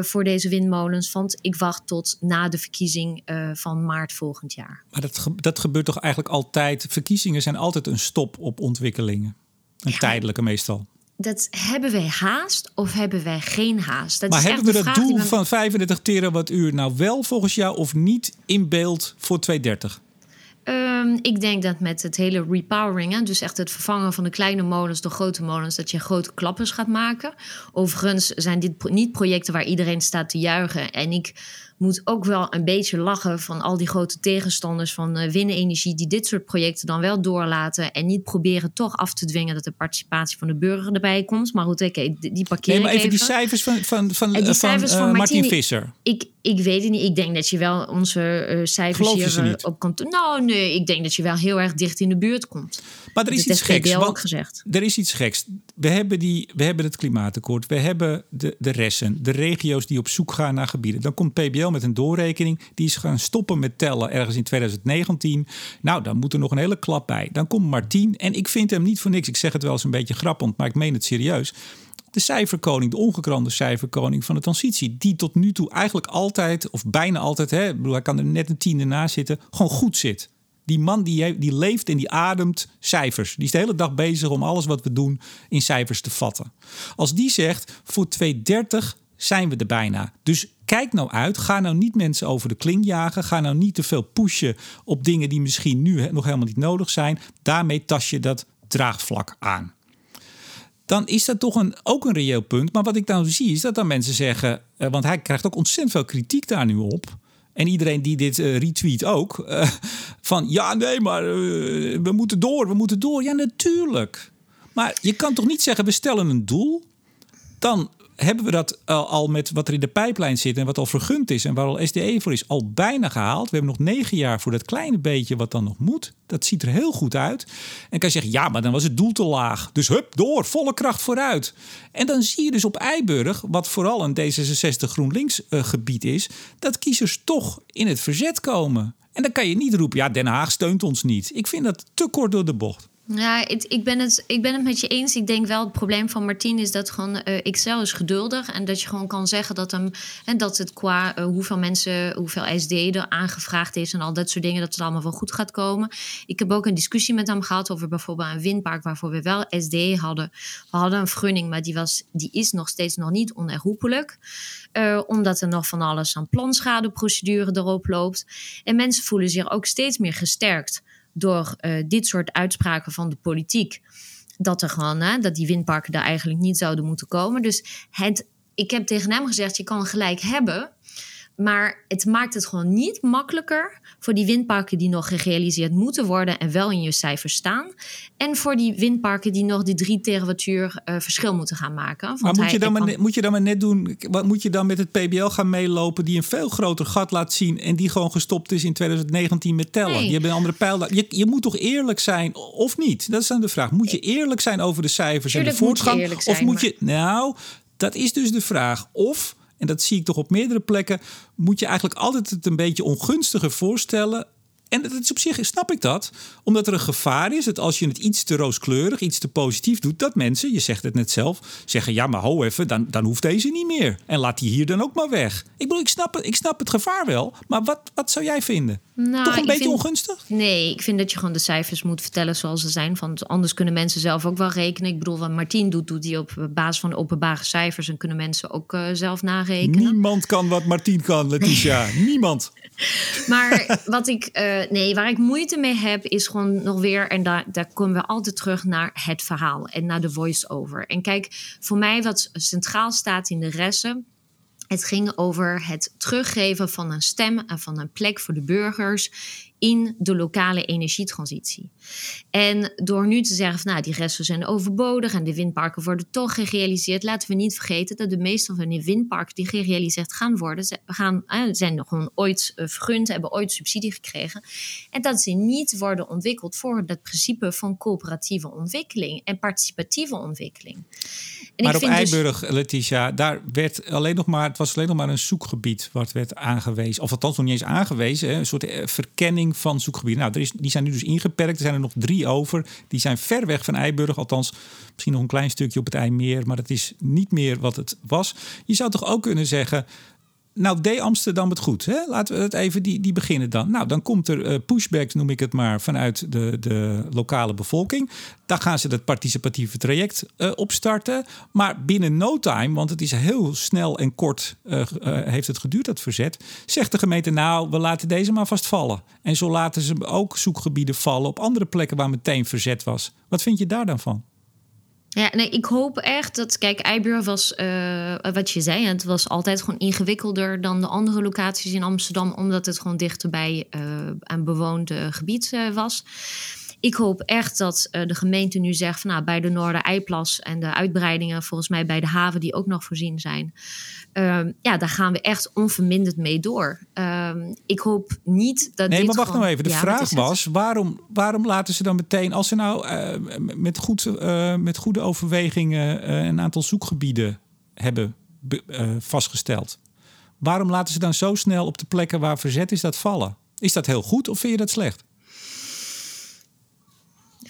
Speaker 2: voor deze windmolens. Want ik wacht tot na de verkiezing van maart volgend jaar.
Speaker 1: Maar dat, dat gebeurt toch eigenlijk altijd? Verkiezingen zijn altijd een stop op ontwikkelingen. Een tijdelijke meestal.
Speaker 2: Dat hebben wij haast of hebben wij geen haast? Dat
Speaker 1: maar hebben we dat doel van 35 terawattuur nou wel volgens jou of niet in beeld voor 230?
Speaker 2: Um, ik denk dat met het hele repowering, dus echt het vervangen van de kleine molens door grote molens, dat je grote klappers gaat maken. Overigens zijn dit niet projecten waar iedereen staat te juichen. En ik moet ook wel een beetje lachen van al die grote tegenstanders van uh, windenergie die dit soort projecten dan wel doorlaten en niet proberen toch af te dwingen dat de participatie van de burger erbij komt. Maar goed, oké, die, die parkeren.
Speaker 1: Nee, maar even, die cijfers van, van, van, die cijfers van, uh, Martin, Visser.
Speaker 2: Ik, ik weet het niet. Ik denk dat je wel onze uh, cijfers hier op kan. Nou, nee, ik denk dat je wel heel erg dicht in de buurt komt.
Speaker 1: Maar er is iets geks. Ook gezegd. Er is iets geks. We hebben, die, we hebben het klimaatakkoord. We hebben de, de ressen, de regio's die op zoek gaan naar gebieden. Dan komt PBL met een doorrekening. Die is gaan stoppen met tellen ergens in 2019. Nou, dan moet er nog een hele klap bij. Dan komt Martien. En ik vind hem niet voor niks. Ik zeg het wel eens een beetje grappend, maar ik meen het serieus de cijferkoning, de ongekrande cijferkoning van de transitie. Die tot nu toe eigenlijk altijd, of bijna altijd, hè, bedoel, hij kan er net een tiende naast zitten, gewoon goed zit. Die man die, die leeft en die ademt cijfers. Die is de hele dag bezig om alles wat we doen in cijfers te vatten. Als die zegt, voor 230 zijn we er bijna. Dus kijk nou uit. Ga nou niet mensen over de kling jagen. Ga nou niet te veel pushen op dingen die misschien nu nog helemaal niet nodig zijn. Daarmee tas je dat draagvlak aan. Dan is dat toch een, ook een reëel punt. Maar wat ik nou zie is dat dan mensen zeggen... Eh, want hij krijgt ook ontzettend veel kritiek daar nu op... En iedereen die dit uh, retweet ook. Uh, van ja, nee, maar uh, we moeten door, we moeten door. Ja, natuurlijk. Maar je kan toch niet zeggen, we stellen een doel. Dan hebben we dat al met wat er in de pijplijn zit en wat al vergund is en waar al SDE voor is, al bijna gehaald. We hebben nog negen jaar voor dat kleine beetje wat dan nog moet. Dat ziet er heel goed uit. En kan je zeggen, ja, maar dan was het doel te laag. Dus hup, door, volle kracht vooruit. En dan zie je dus op Eiburg, wat vooral een D66 GroenLinks uh, gebied is, dat kiezers toch in het verzet komen. En dan kan je niet roepen, ja, Den Haag steunt ons niet. Ik vind dat te kort door de bocht.
Speaker 2: Ja, ik, ben het, ik ben het met je eens. Ik denk wel het probleem van Martien is dat gewoon uh, Excel is geduldig. En dat je gewoon kan zeggen dat, hem, en dat het qua uh, hoeveel mensen, hoeveel SD er aangevraagd is en al dat soort dingen, dat het allemaal wel goed gaat komen. Ik heb ook een discussie met hem gehad over bijvoorbeeld een windpark waarvoor we wel SD hadden. We hadden een vergunning, maar die, was, die is nog steeds nog niet onherroepelijk. Uh, omdat er nog van alles aan planschadeprocedure erop loopt. En mensen voelen zich ook steeds meer gesterkt door uh, dit soort uitspraken van de politiek. Dat, er gewoon, hè, dat die windparken daar eigenlijk niet zouden moeten komen. Dus het, ik heb tegen hem gezegd: je kan gelijk hebben. Maar het maakt het gewoon niet makkelijker voor die windparken die nog gerealiseerd moeten worden en wel in je cijfers staan. En voor die windparken die nog die 3 terawattuur uh, verschil moeten gaan maken.
Speaker 1: Want maar moet, je dan maar moet je dan maar net doen, wat moet je dan met het PBL gaan meelopen die een veel groter gat laat zien en die gewoon gestopt is in 2019 met tellen? Nee. Je hebt een andere pijl. Je, je moet toch eerlijk zijn of niet? Dat is dan de vraag. Moet je eerlijk zijn over de cijfers en de voortgang? of moet je, nou, dat is dus de vraag. Of en dat zie ik toch op meerdere plekken, moet je eigenlijk altijd het een beetje ongunstiger voorstellen en dat is op zich, snap ik dat, omdat er een gevaar is dat als je het iets te rooskleurig, iets te positief doet, dat mensen, je zegt het net zelf, zeggen: ja, maar ho even, dan, dan hoeft deze niet meer. En laat die hier dan ook maar weg. Ik bedoel, ik snap het, ik snap het gevaar wel, maar wat, wat zou jij vinden? Nou, Toch een beetje ongunstig?
Speaker 2: Nee, ik vind dat je gewoon de cijfers moet vertellen zoals ze zijn. Want anders kunnen mensen zelf ook wel rekenen. Ik bedoel, wat Martien doet, doet hij op basis van openbare cijfers en kunnen mensen ook uh, zelf narekenen.
Speaker 1: Niemand kan wat Martien kan, Letitia. Niemand.
Speaker 2: Maar wat ik, uh, nee, waar ik moeite mee heb, is gewoon nog weer, en daar, daar komen we altijd terug naar het verhaal en naar de voice-over. En kijk, voor mij wat centraal staat in de resten het ging over het teruggeven van een stem en van een plek voor de burgers in de lokale energietransitie. En door nu te zeggen van nou, die resten zijn overbodig en de windparken worden toch gerealiseerd, laten we niet vergeten dat de meeste van die windparken die gerealiseerd gaan worden, gaan, zijn nog gewoon ooit eh, vergund, hebben ooit subsidie gekregen. En dat ze niet worden ontwikkeld voor het principe van coöperatieve ontwikkeling en participatieve ontwikkeling.
Speaker 1: En maar op dus- Eiburg, dus... Letitia, daar werd alleen nog maar, het was alleen nog maar een zoekgebied wat werd aangewezen. Of althans nog niet eens aangewezen, een soort eh, verkenning van zoekgebieden. Nou, er is, die zijn nu dus ingeperkt. Er zijn er nog drie over. Die zijn ver weg van Eiburg. Althans, misschien nog een klein stukje op het IJmeer. Maar het is niet meer wat het was. Je zou toch ook kunnen zeggen nou deed Amsterdam het goed. Hè? Laten we het even die, die beginnen dan. Nou, dan komt er uh, noem ik het maar, vanuit de, de lokale bevolking. Dan gaan ze dat participatieve traject uh, opstarten. Maar binnen no time, want het is heel snel en kort uh, heeft het geduurd, dat verzet. Zegt de gemeente, nou, we laten deze maar vast vallen. En zo laten ze ook zoekgebieden vallen op andere plekken waar meteen verzet was. Wat vind je daar dan van?
Speaker 2: Ja, nee, ik hoop echt dat. Kijk, Eiburg was, uh, wat je zei, het was altijd gewoon ingewikkelder dan de andere locaties in Amsterdam, omdat het gewoon dichterbij uh, een bewoond gebied uh, was. Ik hoop echt dat de gemeente nu zegt van nou, bij de Noorder-Eiplas en de uitbreidingen, volgens mij bij de haven die ook nog voorzien zijn, Ehm, ja, daar gaan we echt onverminderd mee door. Ehm, ik hoop niet dat.
Speaker 1: Nee,
Speaker 2: maar
Speaker 1: wacht nou even. De vraag was: waarom, waarom laten ze dan meteen, als ze nou uh, met, goed, uh, met goede overwegingen een aantal zoekgebieden hebben vastgesteld, waarom laten ze dan zo snel op de plekken waar verzet is dat vallen? Is dat heel goed of vind je dat slecht?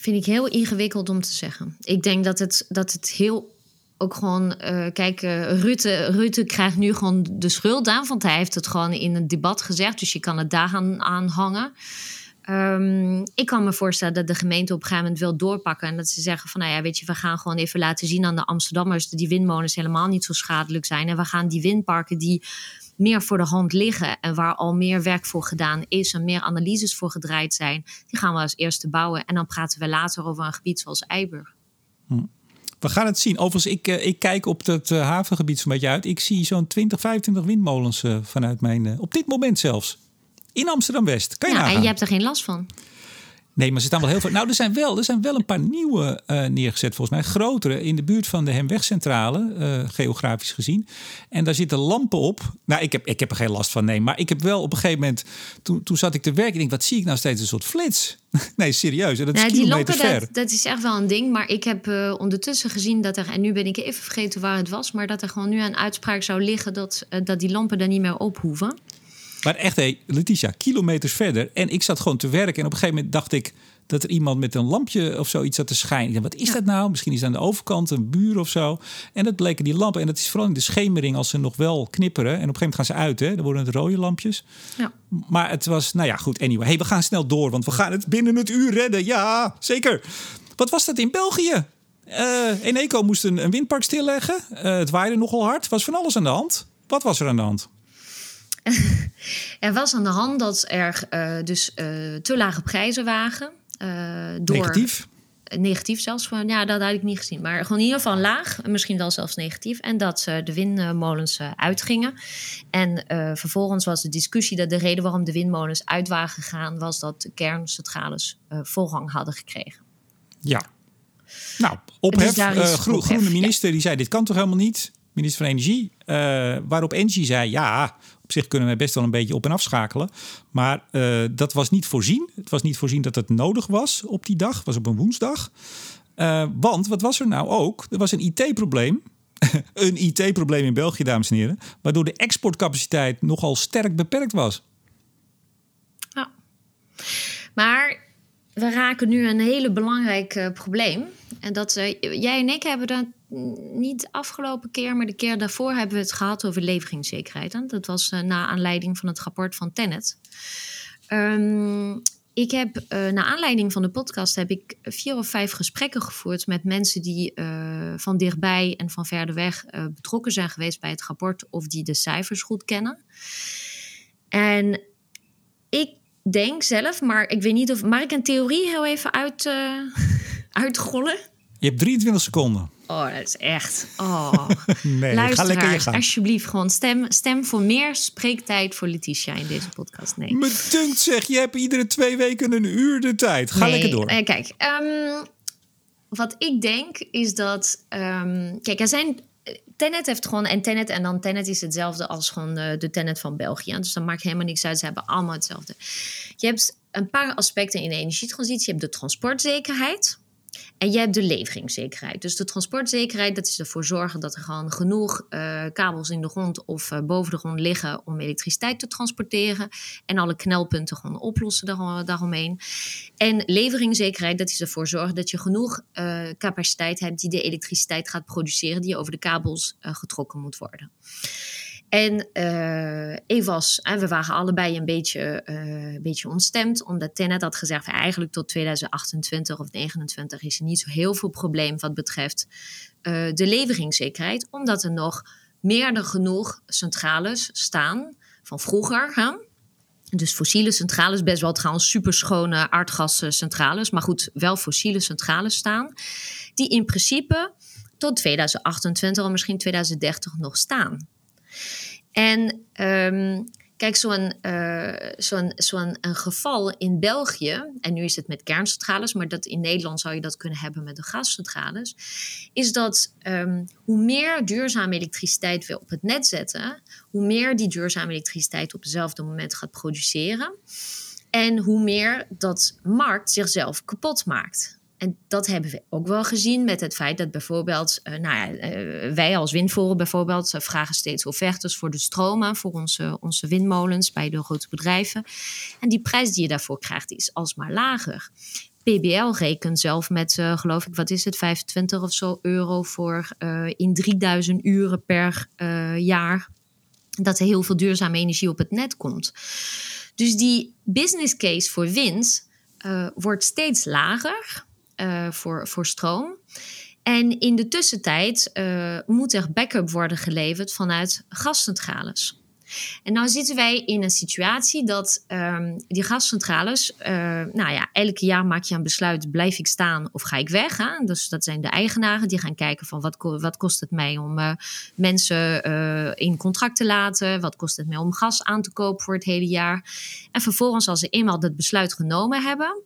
Speaker 2: Vind ik heel ingewikkeld om te zeggen. Ik denk dat het, dat het heel ook gewoon, uh, kijk, uh, Rutte, Rutte krijgt nu gewoon de schuld aan, want hij heeft het gewoon in een debat gezegd, dus je kan het daar aan, hangen. Um, ik kan me voorstellen dat de gemeente op een gegeven moment wil doorpakken en dat ze zeggen van, nou ja, weet je, we gaan gewoon even laten zien aan de Amsterdammers dat die windmolens helemaal niet zo schadelijk zijn en we gaan die windparken die meer voor de hand liggen en waar al meer werk voor gedaan is en meer analyses voor gedraaid zijn, die gaan we als eerste bouwen en dan praten we later over een gebied zoals Eiburg.
Speaker 1: Hm. We gaan het zien. Overigens, ik, eh, ik kijk op het eh, havengebied zo'n beetje uit. Ik zie zo'n 20, 25 windmolens uh, vanuit mijn... op dit moment zelfs. In Amsterdam-West. Kan je ja,
Speaker 2: en je hebt er geen last van.
Speaker 1: Nee, maar ze staan wel heel veel. Nou, er zijn wel, er zijn wel een paar nieuwe uh, neergezet, volgens mij. Grotere in de buurt van de Hemwegcentrale, uh, geografisch gezien. En daar zitten lampen op. Nou, ik heb, ik heb er geen last van, nee. Maar ik heb wel op een gegeven moment, toen, toen zat ik te werken. Ik denk, wat zie ik nou steeds? Een soort flits. nee, serieus. Dat is nou, die lampen, ver.
Speaker 2: Dat, dat, is echt wel een ding. Maar ik heb uh, ondertussen gezien dat er, en nu ben ik even vergeten waar het was, maar dat er gewoon nu een uitspraak zou liggen dat, dat die lampen daar niet meer op hoeven.
Speaker 1: Maar echt, hey, Letitia, kilometers verder. En ik zat gewoon te werken. En op een gegeven moment dacht ik dat er iemand met een lampje of zoiets zat te schijnen. Ik dacht, wat is dat nou? Misschien is het aan de overkant een buur of zo. En dat bleken die lampen. En dat is vooral in de schemering als ze nog wel knipperen. En op een gegeven moment gaan ze uit. Hè? Dan worden het rode lampjes. Ja. Maar het was, nou ja, goed. Anyway, hey, we gaan snel door. Want we gaan het binnen het uur redden. Ja, zeker. Wat was dat in België? Uh, Eneco moest een, een windpark stilleggen. Uh, het waaide nogal hard. was van alles aan de hand. Wat was er aan de hand?
Speaker 2: er was aan de hand dat er uh, dus uh, te lage prijzen waren.
Speaker 1: Uh, door, Negatief?
Speaker 2: negatief zelfs. Van, ja, dat had ik niet gezien. Maar gewoon in ieder geval laag. Misschien wel zelfs negatief. En dat ze de windmolens uitgingen. En vervolgens was de discussie dat de reden waarom de windmolens uit waren gegaan... was dat de kerncentrales voorrang hadden gekregen.
Speaker 1: Ja. Nou, ophef. Dus groene minister die zei, dit kan toch helemaal niet? Minister van Energie. waarop Engie zei, ja, op zich kunnen we best wel een beetje op en afschakelen. Maar uh, dat was niet voorzien. Het was niet voorzien dat het nodig was op die dag. Was op een woensdag. Uh, want wat was er nou ook? Er was een IT-probleem. een IT-probleem in België, dames en heren. Waardoor de exportcapaciteit nogal sterk beperkt was.
Speaker 2: Ja. Maar we raken nu een hele belangrijk probleem. En dat jij en ik hebben dat niet de afgelopen keer, maar de keer daarvoor hebben we het gehad over leveringszekerheid. Hè? Dat was uh, na aanleiding van het rapport van Tenet. Um, ik heb uh, naar aanleiding van de podcast heb ik vier of vijf gesprekken gevoerd met mensen die uh, van dichtbij en van verder weg betrokken zijn geweest bij het rapport of die de cijfers goed kennen. En ik denk zelf, maar ik weet niet of. Mag ik een theorie heel even uit, uitgollen?
Speaker 1: Je hebt 23 seconden.
Speaker 2: Oh, dat is echt. Oh. nee, Luisteraars, ga alsjeblieft, gewoon stem, stem voor meer spreektijd voor Letitia in deze podcast. Nee.
Speaker 1: Me dunkt zeg, je hebt iedere twee weken een uur de tijd. Ga lekker door.
Speaker 2: Nee, kijk, um, wat ik denk is dat. Um, kijk, er zijn Tenet heeft gewoon, en Tenet en dan Tenet is hetzelfde als gewoon de, de Tenet van België. Dus dan maakt helemaal niks uit, ze hebben allemaal hetzelfde. Je hebt een paar aspecten in de energietransitie. Je hebt de transportzekerheid. En je hebt de leveringszekerheid. Dus de transportzekerheid, dat is ervoor zorgen dat er gewoon genoeg uh, kabels in de grond of uh, boven de grond liggen om elektriciteit te transporteren. En alle knelpunten gewoon oplossen daar, daaromheen. En leveringszekerheid, dat is ervoor zorgen dat je genoeg capaciteit hebt die de elektriciteit gaat produceren, die over de kabels getrokken moet worden. En uh, Evas, en we waren allebei een beetje, uh, een beetje ontstemd, omdat Tenet had gezegd: eigenlijk tot 2028 of 2029 is er niet zo heel veel probleem wat betreft uh, de leveringszekerheid, omdat er nog meer dan genoeg centrales staan van vroeger. Hè? Dus fossiele centrales, best wel trouwens superschone aardgascentrales, maar goed, wel fossiele centrales staan, die in principe tot 2028 of misschien 2030 nog staan. En um, kijk, zo'n uh, zo'n zo'n een geval in België, en nu is het met kerncentrales, maar dat in Nederland zou je dat kunnen hebben met de gascentrales, is dat um, hoe meer duurzame elektriciteit we op het net zetten, hoe meer die duurzame elektriciteit op hetzelfde moment gaat produceren. En hoe meer dat markt zichzelf kapot maakt. En dat hebben we ook wel gezien met het feit dat bijvoorbeeld, uh, nou ja, uh, wij als windvoren bijvoorbeeld uh, vragen steeds offertes voor de stromen, voor onze, onze windmolens bij de grote bedrijven. En die prijs die je daarvoor krijgt is alsmaar lager. PBL rekent zelf met, geloof ik, wat is het, 25 of zo euro voor in 3000 uren per jaar. Dat er heel veel duurzame energie op het net komt. Dus die business case voor wind wordt steeds lager. Uh, voor, voor stroom. En in de tussentijd uh, moet er backup worden geleverd vanuit gascentrales. En nou zitten wij in een situatie dat um, die gascentrales, uh, nou ja, elke jaar maak je een besluit, blijf ik staan of ga ik weg? Hè? Dus dat zijn de eigenaren die gaan kijken van wat, wat kost het mij om mensen in contract te laten? Wat kost het mij om gas aan te kopen voor het hele jaar? En vervolgens als ze eenmaal dat besluit genomen hebben,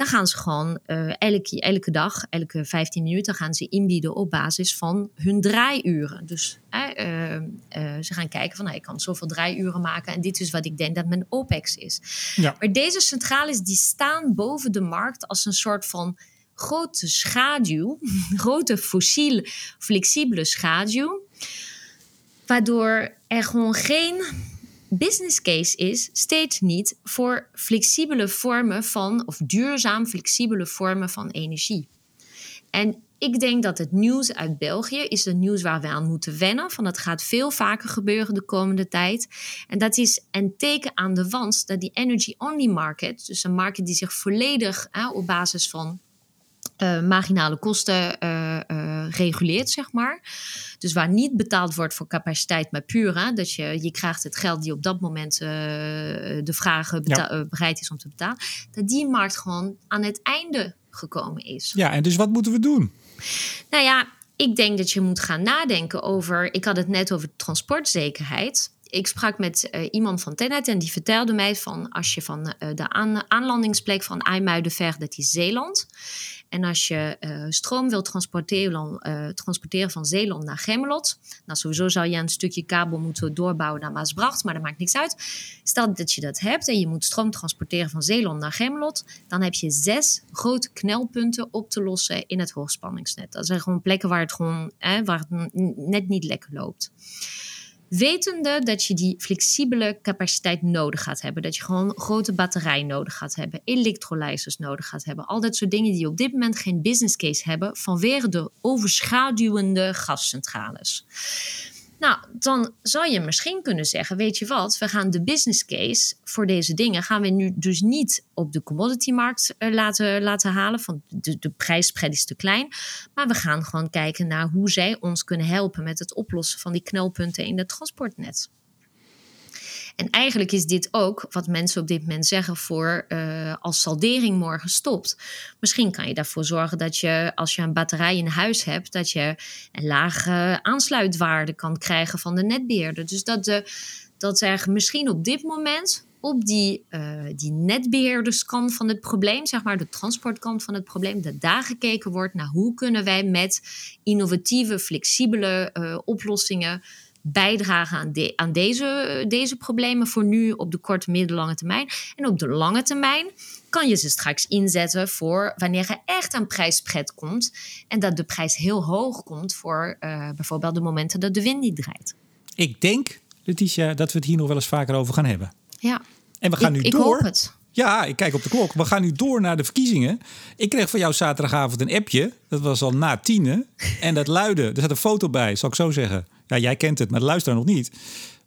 Speaker 2: dan gaan ze gewoon uh, elke, elke dag, elke 15 minuten gaan ze inbieden op basis van hun draaiuren. Dus uh, uh, ze gaan kijken van nou, ik kan zoveel draaiuren maken en dit is wat ik denk dat mijn OPEX is. Ja. Maar deze centrales die staan boven de markt als een soort van grote schaduw, grote fossiel flexibele schaduw, waardoor er gewoon geen business case is steeds niet voor flexibele vormen van, of duurzaam flexibele vormen van energie. En ik denk dat het nieuws uit België is het nieuws waar we aan moeten wennen. Van dat gaat veel vaker gebeuren de komende tijd. En dat is een teken aan de wand dat die energy-only market, dus een markt die zich volledig op basis van uh, marginale kosten uh, uh, reguleert, zeg maar. Dus waar niet betaald wordt voor capaciteit, maar puur hè, dat je, je krijgt het geld die op dat moment de vraag bereid is om te betalen. Dat die markt gewoon aan het einde gekomen is.
Speaker 1: Ja, en dus wat moeten we doen?
Speaker 2: Nou ja, ik denk dat je moet gaan nadenken over. Ik had het net over transportzekerheid. Ik sprak met uh, iemand van Tenet en die vertelde mij van als je van uh, de aan, aanlandingsplek van IJmuidenver, dat is Zeeland. En als je uh, stroom wil transporteren, transporteren van Zeeland naar Gemmelot, nou sowieso zou je een stukje kabel moeten doorbouwen naar Maasbracht, maar dat maakt niks uit. Stel dat je dat hebt en je moet stroom transporteren van Zeeland naar Gemmelot, dan heb je zes grote knelpunten op te lossen in het hoogspanningsnet. Dat zijn gewoon plekken waar het gewoon waar het net niet lekker loopt wetende dat je die flexibele capaciteit nodig gaat hebben. Dat je gewoon grote batterij nodig gaat hebben, elektrolyzers nodig gaat hebben. Al dat soort dingen die op dit moment geen business case hebben vanwege de overschaduwende gascentrales. Nou, dan zou je misschien kunnen zeggen: Weet je wat, we gaan de business case voor deze dingen gaan we nu dus niet op de commoditymarkt uh, laten, laten halen. Van de, de prijsspread is te klein. Maar we gaan gewoon kijken naar hoe zij ons kunnen helpen met het oplossen van die knelpunten in het transportnet. En eigenlijk is dit ook wat mensen op dit moment zeggen voor uh, als saldering morgen stopt. Misschien kan je daarvoor zorgen dat je als je een batterij in huis hebt, dat je een lage aansluitwaarde kan krijgen van de netbeheerder. Dus dat, de, dat er misschien op dit moment op die, uh, die netbeheerderskant van het probleem, zeg maar de transportkant van het probleem, dat daar gekeken wordt naar hoe kunnen wij met innovatieve, flexibele uh, oplossingen bijdragen aan, de, aan deze, deze problemen voor nu op de korte, middellange termijn. En op de lange termijn kan je ze straks inzetten voor wanneer er echt een prijspret komt. En dat de prijs heel hoog komt voor uh, bijvoorbeeld de momenten dat de wind niet draait.
Speaker 1: Ik denk, Letitia, dat we het hier nog wel eens vaker over gaan hebben.
Speaker 2: Ja.
Speaker 1: En we gaan
Speaker 2: ik,
Speaker 1: nu
Speaker 2: ik
Speaker 1: door.
Speaker 2: Hoop het.
Speaker 1: Ja, ik kijk op de klok. We gaan nu door naar de verkiezingen. Ik kreeg van jou zaterdagavond een appje. Dat was al na tienen. En dat luidde, er zat een foto bij, zal ik zo zeggen. Ja, jij kent het, maar de luisteraar nog niet.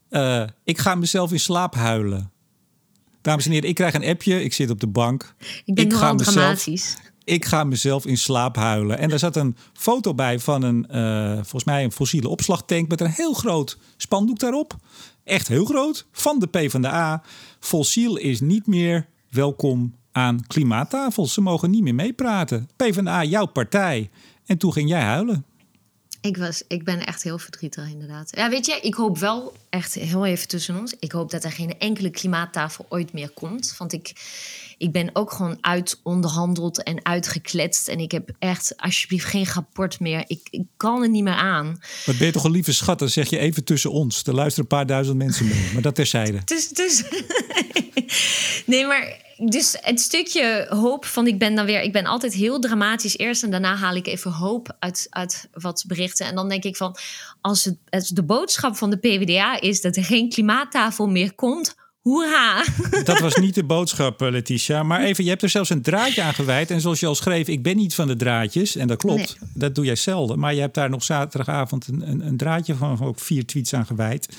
Speaker 1: Uh, ik ga mezelf in slaap huilen. Dames en heren, ik krijg een appje. Ik zit op de bank.
Speaker 2: Ik ben
Speaker 1: ik
Speaker 2: nogal dramatisch.
Speaker 1: Ik ga mezelf in slaap huilen. En daar zat een foto bij van een, uh, volgens mij een fossiele opslagtank... met een heel groot spandoek daarop. Echt heel groot. Van de PvdA. Fossiel is niet meer welkom aan klimaattafels. Ze mogen niet meer meepraten. PvdA, jouw partij. En toen ging jij huilen.
Speaker 2: Ik, was, ik ben echt heel verdrietig, inderdaad. Ja, weet je, ik hoop wel, echt heel even tussen ons... ik hoop dat er geen enkele klimaattafel ooit meer komt. Want ik, ik ben ook gewoon uitonderhandeld en uitgekletst. En ik heb echt alsjeblieft geen rapport meer. Ik, ik kan er niet meer aan.
Speaker 1: Wat ben je toch een lieve schat, dan zeg je even tussen ons. Er luisteren een paar duizend mensen mee, maar dat terzijde.
Speaker 2: Dus, dus... nee, maar dus het stukje hoop van ik ben dan weer, ik ben altijd heel dramatisch eerst en daarna haal ik even hoop uit, uit wat berichten. En dan denk ik van, als het, het de boodschap van de PvdA is dat er geen klimaattafel meer komt, Hoera!
Speaker 1: Dat was niet de boodschap, eh, Letitia. Maar even, je hebt er zelfs een draadje aan gewijd. En zoals je al schreef, ik ben niet van de draadjes. En dat klopt, nee. dat doe jij zelden. Maar je hebt daar nog zaterdagavond een, een, een draadje van ook vier tweets aan gewijd.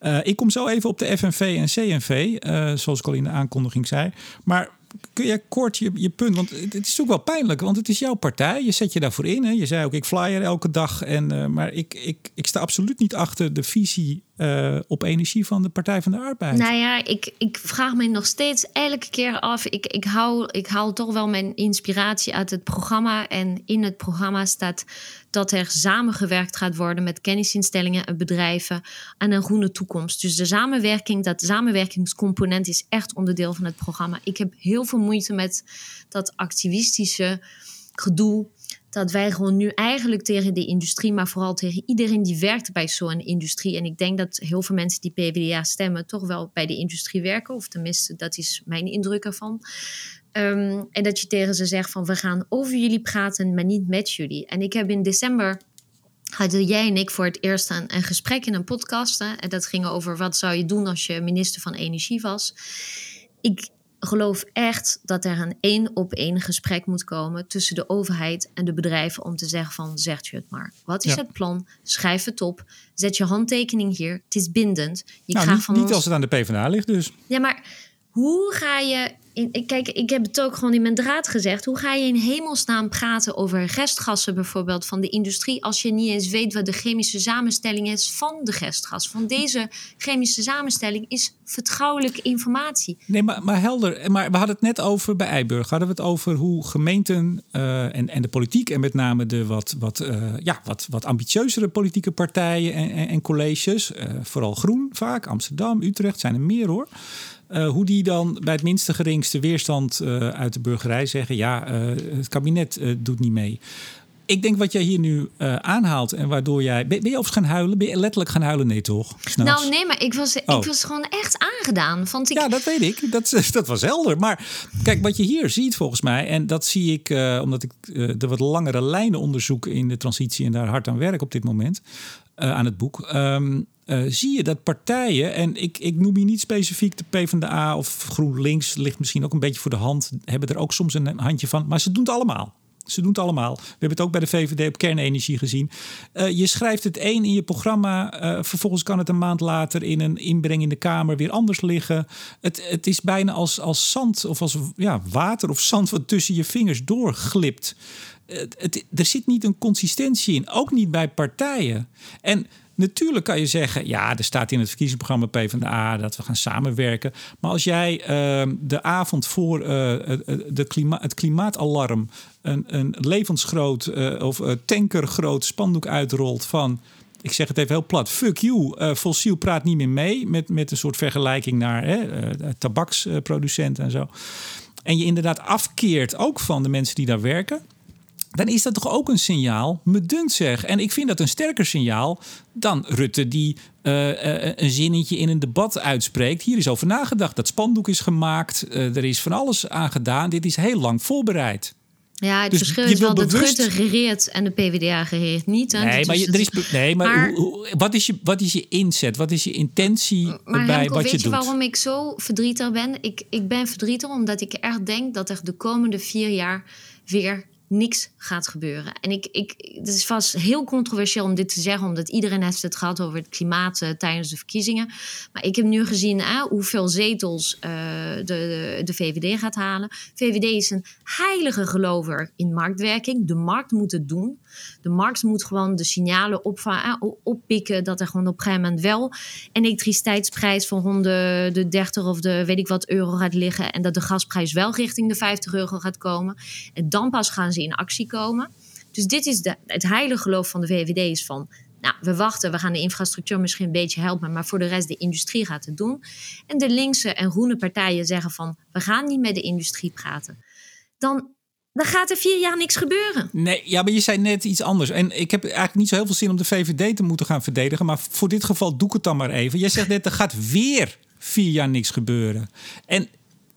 Speaker 1: Ja. Uh, ik kom zo even op de FNV en CNV, uh, zoals ik al in de aankondiging zei. Maar kun je kort je, je punt, want het is ook wel pijnlijk, want het is jouw partij. Je zet je daarvoor in. Hè? Je zei ook, ik flyer elke dag. En, uh, maar ik, ik, ik sta absoluut niet achter de visie uh, op energie van de Partij van de Arbeid.
Speaker 2: Nou ja, ik, ik vraag me nog steeds elke keer af. Ik, ik, hou, ik haal toch wel mijn inspiratie uit het programma. En in het programma staat dat er samengewerkt gaat worden met kennisinstellingen en bedrijven aan een groene toekomst. Dus de samenwerking, dat samenwerkingscomponent is echt onderdeel van het programma. Ik heb heel veel moeite met dat activistische gedoe. Dat wij gewoon nu eigenlijk tegen de industrie, maar vooral tegen iedereen die werkt bij zo'n industrie. En ik denk dat heel veel mensen die PvdA stemmen, toch wel bij de industrie werken. Of tenminste, dat is mijn indruk ervan. Um, en dat je tegen ze zegt van we gaan over jullie praten, maar niet met jullie. En ik heb in december hadden jij en ik voor het eerst een, een gesprek in een podcast. En dat ging over wat zou je doen als je minister van Energie was. Ik geloof echt dat er een één op één gesprek moet komen tussen de overheid en de bedrijven om te zeggen van zegt je het maar. Wat is ja. het plan? Schrijf het op. Zet je handtekening hier. Het is bindend. Je
Speaker 1: nou,
Speaker 2: krijgt
Speaker 1: niet,
Speaker 2: van
Speaker 1: niet
Speaker 2: ons...
Speaker 1: als het aan de PvdA ligt dus.
Speaker 2: Ja, maar hoe ga je. In, kijk, ik heb het ook gewoon in mijn draad gezegd. Hoe ga je in hemelsnaam praten over restgassen bijvoorbeeld van de industrie. als je niet eens weet wat de chemische samenstelling is van de restgas? Van deze chemische samenstelling is vertrouwelijke informatie.
Speaker 1: Nee, maar, maar helder. Maar we hadden het net over bij Eiburg. Hadden we het over hoe gemeenten uh, en, en de politiek. en met name de wat, wat, uh, ja, wat, wat ambitieuzere politieke partijen en, en, colleges. Uh, vooral groen vaak. Amsterdam, Utrecht zijn er meer hoor. Uh, hoe die dan bij het minste geringste weerstand uh, uit de burgerij zeggen: ja, uh, het kabinet doet niet mee. Ik denk wat jij hier nu aanhaalt en waardoor jij. Ben, ben, je overigens gaan huilen? Ben je letterlijk gaan huilen? Nee, toch?
Speaker 2: Snaps? Nou, nee, maar ik was, oh. ik was gewoon echt aangedaan. Ik...
Speaker 1: Ja, dat weet ik. Dat, dat was helder. Maar kijk, wat je hier ziet volgens mij, en dat zie ik omdat ik de wat langere lijnen onderzoek in de transitie en daar hard aan werk op dit moment. aan het boek. Um, uh, zie je dat partijen, en ik, ik noem hier niet specifiek de PvdA of GroenLinks, ligt misschien ook een beetje voor de hand, hebben er ook soms een handje van, maar ze doen het allemaal. Ze doen het allemaal. We hebben het ook bij de VVD op kernenergie gezien. Uh, je schrijft het één in je programma. Uh, vervolgens kan het een maand later in een inbreng in de Kamer weer anders liggen. Het, het is bijna als, als zand of als ja, water of zand wat tussen je vingers doorglipt. Het, er zit niet een consistentie in. Ook niet bij partijen. En Natuurlijk kan je zeggen, ja, er staat in het verkiezingsprogramma PvdA dat we gaan samenwerken. Maar als jij uh, de avond voor uh, de het klimaatalarm een, een levensgroot uh, of tankergroot spandoek uitrolt van ik zeg het even heel plat, fuck you, fossiel praat niet meer mee. Met, met een soort vergelijking naar tabaksproducenten en zo. En je inderdaad afkeert ook van de mensen die daar werken dan is dat toch ook een signaal, me dunkt zeg. En ik vind dat een sterker signaal dan Rutte die uh, uh, een zinnetje in een debat uitspreekt. Hier is over nagedacht, dat spandoek is gemaakt, uh, er is van alles aan gedaan. Dit is heel lang voorbereid.
Speaker 2: Ja, het dus verschil is wel bewust... dat Rutte gereert en de PvdA gereert niet.
Speaker 1: Hè? Nee, maar, je, er is, nee, maar, maar hoe, hoe, wat, is je, wat is je inzet? Wat is je intentie maar bij Remco, wat je weet
Speaker 2: doet? je waarom ik zo verdrietig ben? Ik, ik ben verdrietig omdat ik echt denk dat er de komende vier jaar weer niks gaat gebeuren. En ik, ik, het is vast heel controversieel om dit te zeggen, omdat iedereen heeft het gehad over het klimaat uh, tijdens de verkiezingen. Maar ik heb nu gezien uh, hoeveel zetels uh, de, de, de, VVD gaat halen. VVD is een heilige gelover in marktwerking. De markt moet het doen. De markt moet gewoon de signalen oppikken dat er gewoon op een gegeven moment wel een elektriciteitsprijs van rond de, de 30 of de weet ik wat euro gaat liggen. En dat de gasprijs wel richting de 50 euro gaat komen. En dan pas gaan ze in actie komen. Dus dit is het heilige geloof van de VVD is van... Nou, we wachten, we gaan de infrastructuur misschien een beetje helpen... maar voor de rest, de industrie gaat het doen. En de linkse en groene partijen zeggen van... we gaan niet met de industrie praten. Dan, dan gaat er vier jaar niks gebeuren.
Speaker 1: Nee, ja, maar je zei net iets anders. En ik heb eigenlijk niet zo heel veel zin om de VVD te moeten gaan verdedigen. Maar voor dit geval doe ik het dan maar even. Jij zegt net, er gaat weer vier jaar niks gebeuren. En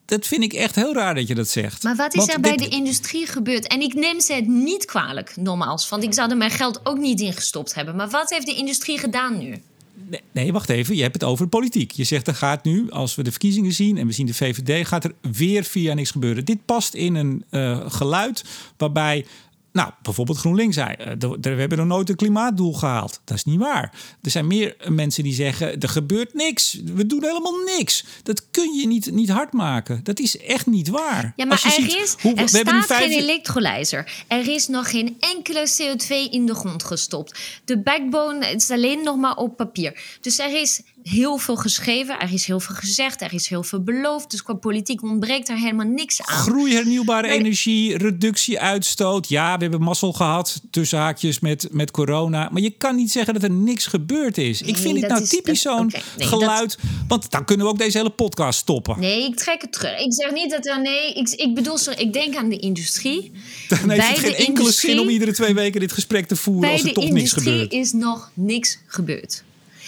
Speaker 1: dat vind ik echt heel raar dat je dat zegt.
Speaker 2: Maar wat is er bij de industrie gebeurd? En ik neem ze het niet kwalijk, nogmaals. Want ik zou er mijn geld ook niet in gestopt hebben. Maar wat heeft de industrie gedaan nu?
Speaker 1: Nee, nee, wacht even. Je hebt het over politiek. Je zegt er gaat nu, als we de verkiezingen zien en we zien de VVD, gaat er weer jaar niks gebeuren. Dit past in een uh, geluid waarbij nou, bijvoorbeeld GroenLinks zei, uh, we hebben nog nooit een klimaatdoel gehaald. Dat is niet waar. Er zijn meer mensen die zeggen, er gebeurt niks. We doen helemaal niks. Dat kun je niet, niet hard maken. Dat is echt niet waar.
Speaker 2: Ja, maar er, is, hoe, er staat vijf... geen elektrolyzer. Er is nog geen enkele CO2 in de grond gestopt. De backbone is alleen nog maar op papier. Dus er is heel veel geschreven, er is heel veel gezegd, er is heel veel beloofd. Dus qua politiek ontbreekt er helemaal niks aan.
Speaker 1: Groei, hernieuwbare energie, reductie, uitstoot. Ja, we hebben mazzel gehad tussen haakjes met, met corona. Maar je kan niet zeggen dat er niks gebeurd is. ik vind het nou typisch zo'n geluid. Want dan kunnen we ook deze hele podcast stoppen.
Speaker 2: Nee, ik trek het terug. Ik zeg niet dat er. Nee, ik, ik bedoel, ik denk aan de industrie.
Speaker 1: Dan heeft het geen enkele zin om iedere twee weken dit gesprek te voeren als er toch niks gebeurt.
Speaker 2: Bij de industrie is nog niks gebeurd.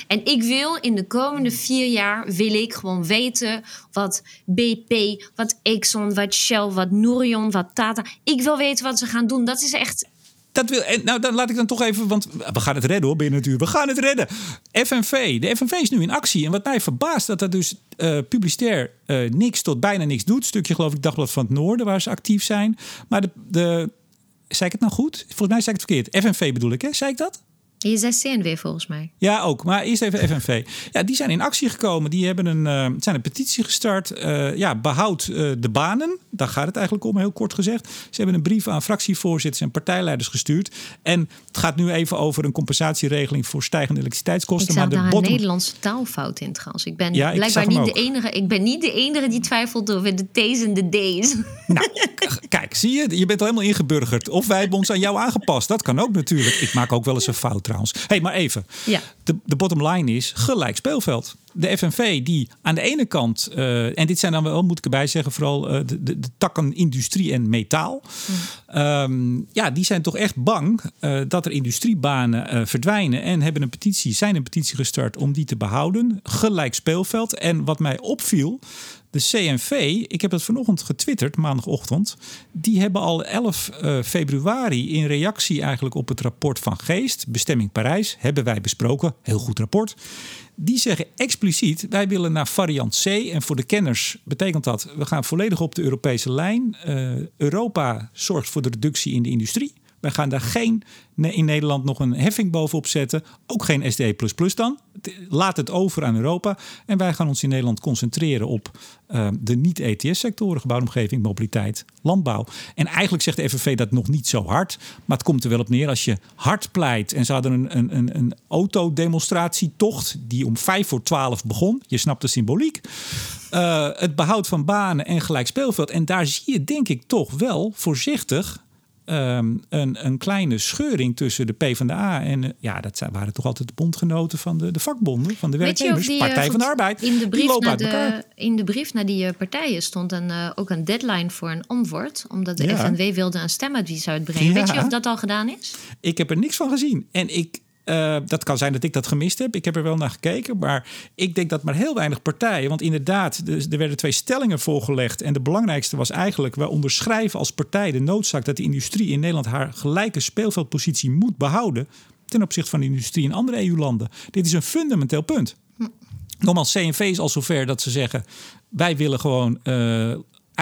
Speaker 2: En ik wil in de komende vier jaar wil ik gewoon weten wat BP, wat Exxon, wat Shell, wat Nourion, wat Tata. Ik wil weten wat ze gaan doen. Dat is echt
Speaker 1: dat wil, nou, dan laat ik dan toch even, want we gaan het redden hoor, binnen natuurlijk. We gaan het redden. FNV, de FNV is nu in actie. En wat mij verbaast, dat er dus uh, publicitair uh, niks tot bijna niks doet. Stukje geloof ik Dagblad van het Noorden, waar ze actief zijn. Maar de, de, zei ik het nou goed? Volgens mij zei ik het verkeerd. FNV bedoel ik, hè? Zei ik dat?
Speaker 2: Je zei CNW volgens mij.
Speaker 1: Ja, ook. Maar eerst even FNV. Ja, die zijn in actie gekomen. Die hebben een, uh, zijn een petitie gestart. Uh, ja, behoud uh, de banen. Daar gaat het eigenlijk om, heel kort gezegd. Ze hebben een brief aan fractievoorzitters en partijleiders gestuurd. En het gaat nu even over een compensatieregeling voor stijgende elektriciteitskosten.
Speaker 2: Ik
Speaker 1: maar
Speaker 2: de
Speaker 1: daar
Speaker 2: bottom... een Nederlandse taalfout in trouwens. Ik ben
Speaker 1: ja,
Speaker 2: blijkbaar niet de enige. Ik ben niet de enige die twijfelt over de T's en de D's.
Speaker 1: Nou, kijk, zie je, je bent al helemaal ingeburgerd. Of wij hebben ons aan jou aangepast. Dat kan ook natuurlijk. Ik maak ook wel eens een fout trouwens. hey, maar even.
Speaker 2: Ja.
Speaker 1: De, de bottom line is gelijk speelveld. De FNV die aan de ene kant, uh, en dit zijn dan wel, moet ik erbij zeggen, vooral uh, de, de, de, takken industrie en metaal. Mm. Um, ja, die zijn toch echt bang uh, dat er industriebanen verdwijnen. En hebben een petitie, zijn een petitie gestart om die te behouden. Gelijk speelveld. En wat mij opviel, de CNV, ik heb het vanochtend getwitterd, maandagochtend. Die hebben al 11 uh, februari in reactie eigenlijk op het rapport van Geest, bestemming Parijs, hebben wij besproken. Heel goed rapport. Die zeggen expliciet: wij willen naar variant C. En voor de kenners betekent dat we gaan volledig op de Europese lijn. Uh, Europa zorgt voor de reductie in de industrie. Wij gaan daar geen in Nederland nog een heffing bovenop zetten. Ook geen SDE dan. Laat het over aan Europa. En wij gaan ons in Nederland concentreren op uh, de niet-ETS-sectoren, gebouwde omgeving, mobiliteit, landbouw. En eigenlijk zegt de FNV dat nog niet zo hard. Maar het komt er wel op neer als je hard pleit. En ze hadden een, een, een, een autodemonstratietocht die om vijf voor twaalf begon. Je snapt de symboliek. Uh, het behoud van banen en gelijk speelveld. En daar zie je denk ik toch wel voorzichtig Um, een, een, kleine scheuring tussen de PvdA en uh, ja, dat waren toch altijd de bondgenoten van de, de vakbonden, van de werknemers,
Speaker 2: die,
Speaker 1: Partij
Speaker 2: uh,
Speaker 1: van de Arbeid.
Speaker 2: In de brief, naar,
Speaker 1: de,
Speaker 2: in de brief naar die uh, partijen stond een, uh, ook een deadline voor een antwoord, omdat de
Speaker 1: Ja.
Speaker 2: FNW wilde een stemadvies uitbrengen.
Speaker 1: Ja.
Speaker 2: Weet je of dat al gedaan is?
Speaker 1: Ik heb er niks van gezien. En ik, uh, dat kan zijn dat ik dat gemist heb. Ik heb er wel naar gekeken. Maar ik denk dat maar heel weinig partijen. Want inderdaad, er werden twee stellingen voorgelegd. En de belangrijkste was eigenlijk: wij onderschrijven als partij de noodzaak dat de industrie in Nederland haar gelijke speelveldpositie moet behouden. ten opzichte van de industrie in andere EU-landen. Dit is een fundamenteel punt. Nogmaals, CNV is al zover dat ze zeggen: wij willen gewoon. Uh,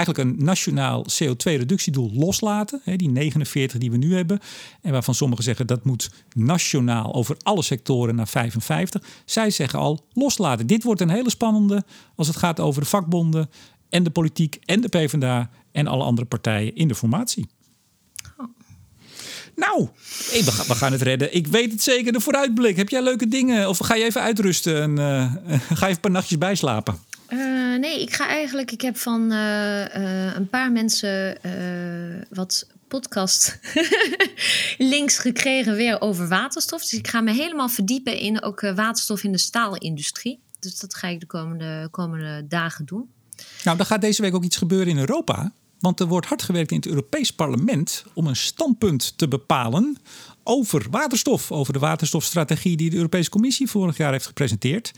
Speaker 1: eigenlijk een nationaal CO2-reductiedoel loslaten. Hè, die 49 die we nu hebben. En waarvan sommigen zeggen dat moet nationaal over alle sectoren naar 55. Zij zeggen al loslaten. Dit wordt een hele spannende als het gaat over de vakbonden en de politiek en de PvdA en alle andere partijen in de formatie. Nou, we, gaan, het redden. Ik weet het zeker, de vooruitblik. Heb jij leuke dingen? Of ga je even uitrusten en uh, ga je een paar nachtjes bijslapen?
Speaker 2: Uh, nee, ik ga eigenlijk. Ik heb van uh, uh, een paar mensen wat podcast links gekregen weer over waterstof. Dus ik ga me helemaal verdiepen in ook waterstof in de staalindustrie. Dus dat ga ik de komende, komende dagen doen.
Speaker 1: Nou, dan gaat deze week ook iets gebeuren in Europa. Want er wordt hard gewerkt in het Europees Parlement om een standpunt te bepalen over waterstof. Over de waterstofstrategie die de Europese Commissie vorig jaar heeft gepresenteerd.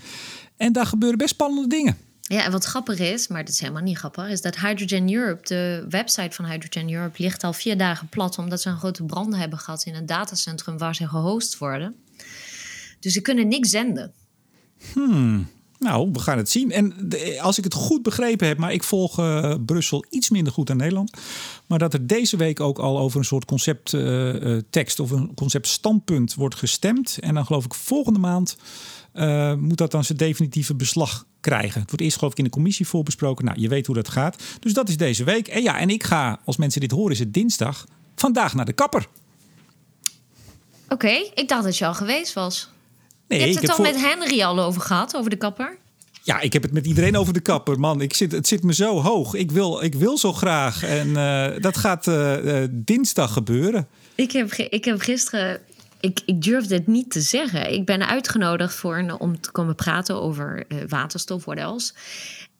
Speaker 1: En daar gebeuren best spannende dingen.
Speaker 2: Ja, en wat grappig is, maar dat is helemaal niet grappig, is dat Hydrogen Europe, de website van Hydrogen Europe, ligt al vier dagen plat omdat ze een grote brand hebben gehad in een datacentrum waar ze gehost worden. Dus ze kunnen niks zenden.
Speaker 1: Hmm. Nou, we gaan het zien. En als ik het goed begrepen heb, maar ik volg uh, Brussel iets minder goed dan Nederland. Maar dat er deze week ook al over een soort concepttekst uh, uh, of een conceptstandpunt wordt gestemd. En dan geloof ik volgende maand moet dat dan zijn definitieve beslag krijgen. Het wordt eerst geloof ik in de commissie voorbesproken. Nou, je weet hoe dat gaat. Dus dat is deze week. En ja, en ik ga, als mensen dit horen, is het dinsdag, vandaag naar de kapper.
Speaker 2: Oké, ik dacht dat je al geweest was.
Speaker 1: Nee,
Speaker 2: je hebt het
Speaker 1: heb
Speaker 2: al met Henry al over gehad, over de kapper?
Speaker 1: Ja, ik heb het met iedereen over de kapper, man. Ik zit, het zit me zo hoog. Ik wil, ik wil zo graag. En uh, dat gaat uh, uh, dinsdag gebeuren.
Speaker 2: Ik heb, ik heb gisteren ik, ik durfde het niet te zeggen. Ik ben uitgenodigd voor, om te komen praten over waterstof, what else.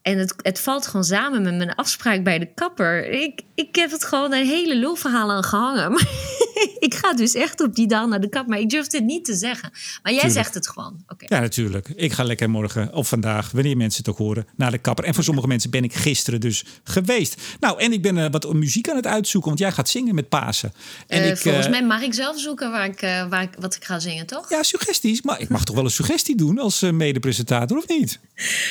Speaker 2: En het, het valt gewoon samen met mijn afspraak bij de kapper. Ik, ik heb het gewoon een hele lulverhaal aan gehangen. ik ga dus echt op die dag naar de kapper. Maar ik durf dit niet te zeggen. Maar jij
Speaker 1: Tuurlijk.
Speaker 2: zegt het gewoon. Okay.
Speaker 1: Ja, natuurlijk. Ik ga lekker morgen of vandaag, wanneer mensen het ook horen, naar de kapper. En voor sommige mensen ben ik gisteren dus geweest. Nou, en ik ben uh, wat muziek aan het uitzoeken, want jij gaat zingen met Pasen. En
Speaker 2: uh,
Speaker 1: ik,
Speaker 2: volgens mij mag ik zelf zoeken waar ik, waar ik, wat ik ga zingen, toch?
Speaker 1: Ja, suggesties. Maar ik mag toch wel een suggestie doen als medepresentator, of niet?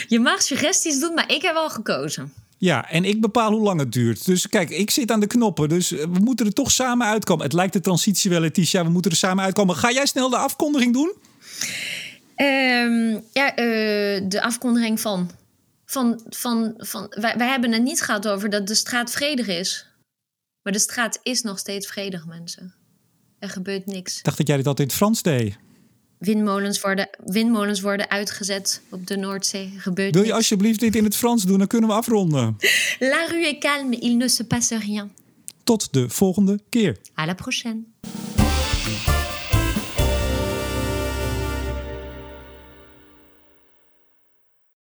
Speaker 2: Je mag suggesties doen, maar ik heb al gekozen.
Speaker 1: Ja, en ik bepaal hoe lang het duurt. Dus kijk, ik zit aan de knoppen. Dus we moeten er toch samen uitkomen. Het lijkt de transitie wel, Letitia. We moeten er samen uitkomen. Ga jij snel de afkondiging doen?
Speaker 2: Um, ja, uh, de afkondiging van. van, van, van wij, wij hebben het niet gehad over dat de straat vredig is. Maar de straat is nog steeds vredig, mensen. Er gebeurt niks.
Speaker 1: Ik dacht dat jij dit altijd in het Frans deed.
Speaker 2: Windmolens worden, windmolens worden uitgezet op de Noordzee. Gebeurt
Speaker 1: Wil je alsjeblieft dit in het Frans doen? Dan kunnen we afronden.
Speaker 2: La rue est calme, il ne se passe rien.
Speaker 1: Tot de volgende keer.
Speaker 2: À la prochaine.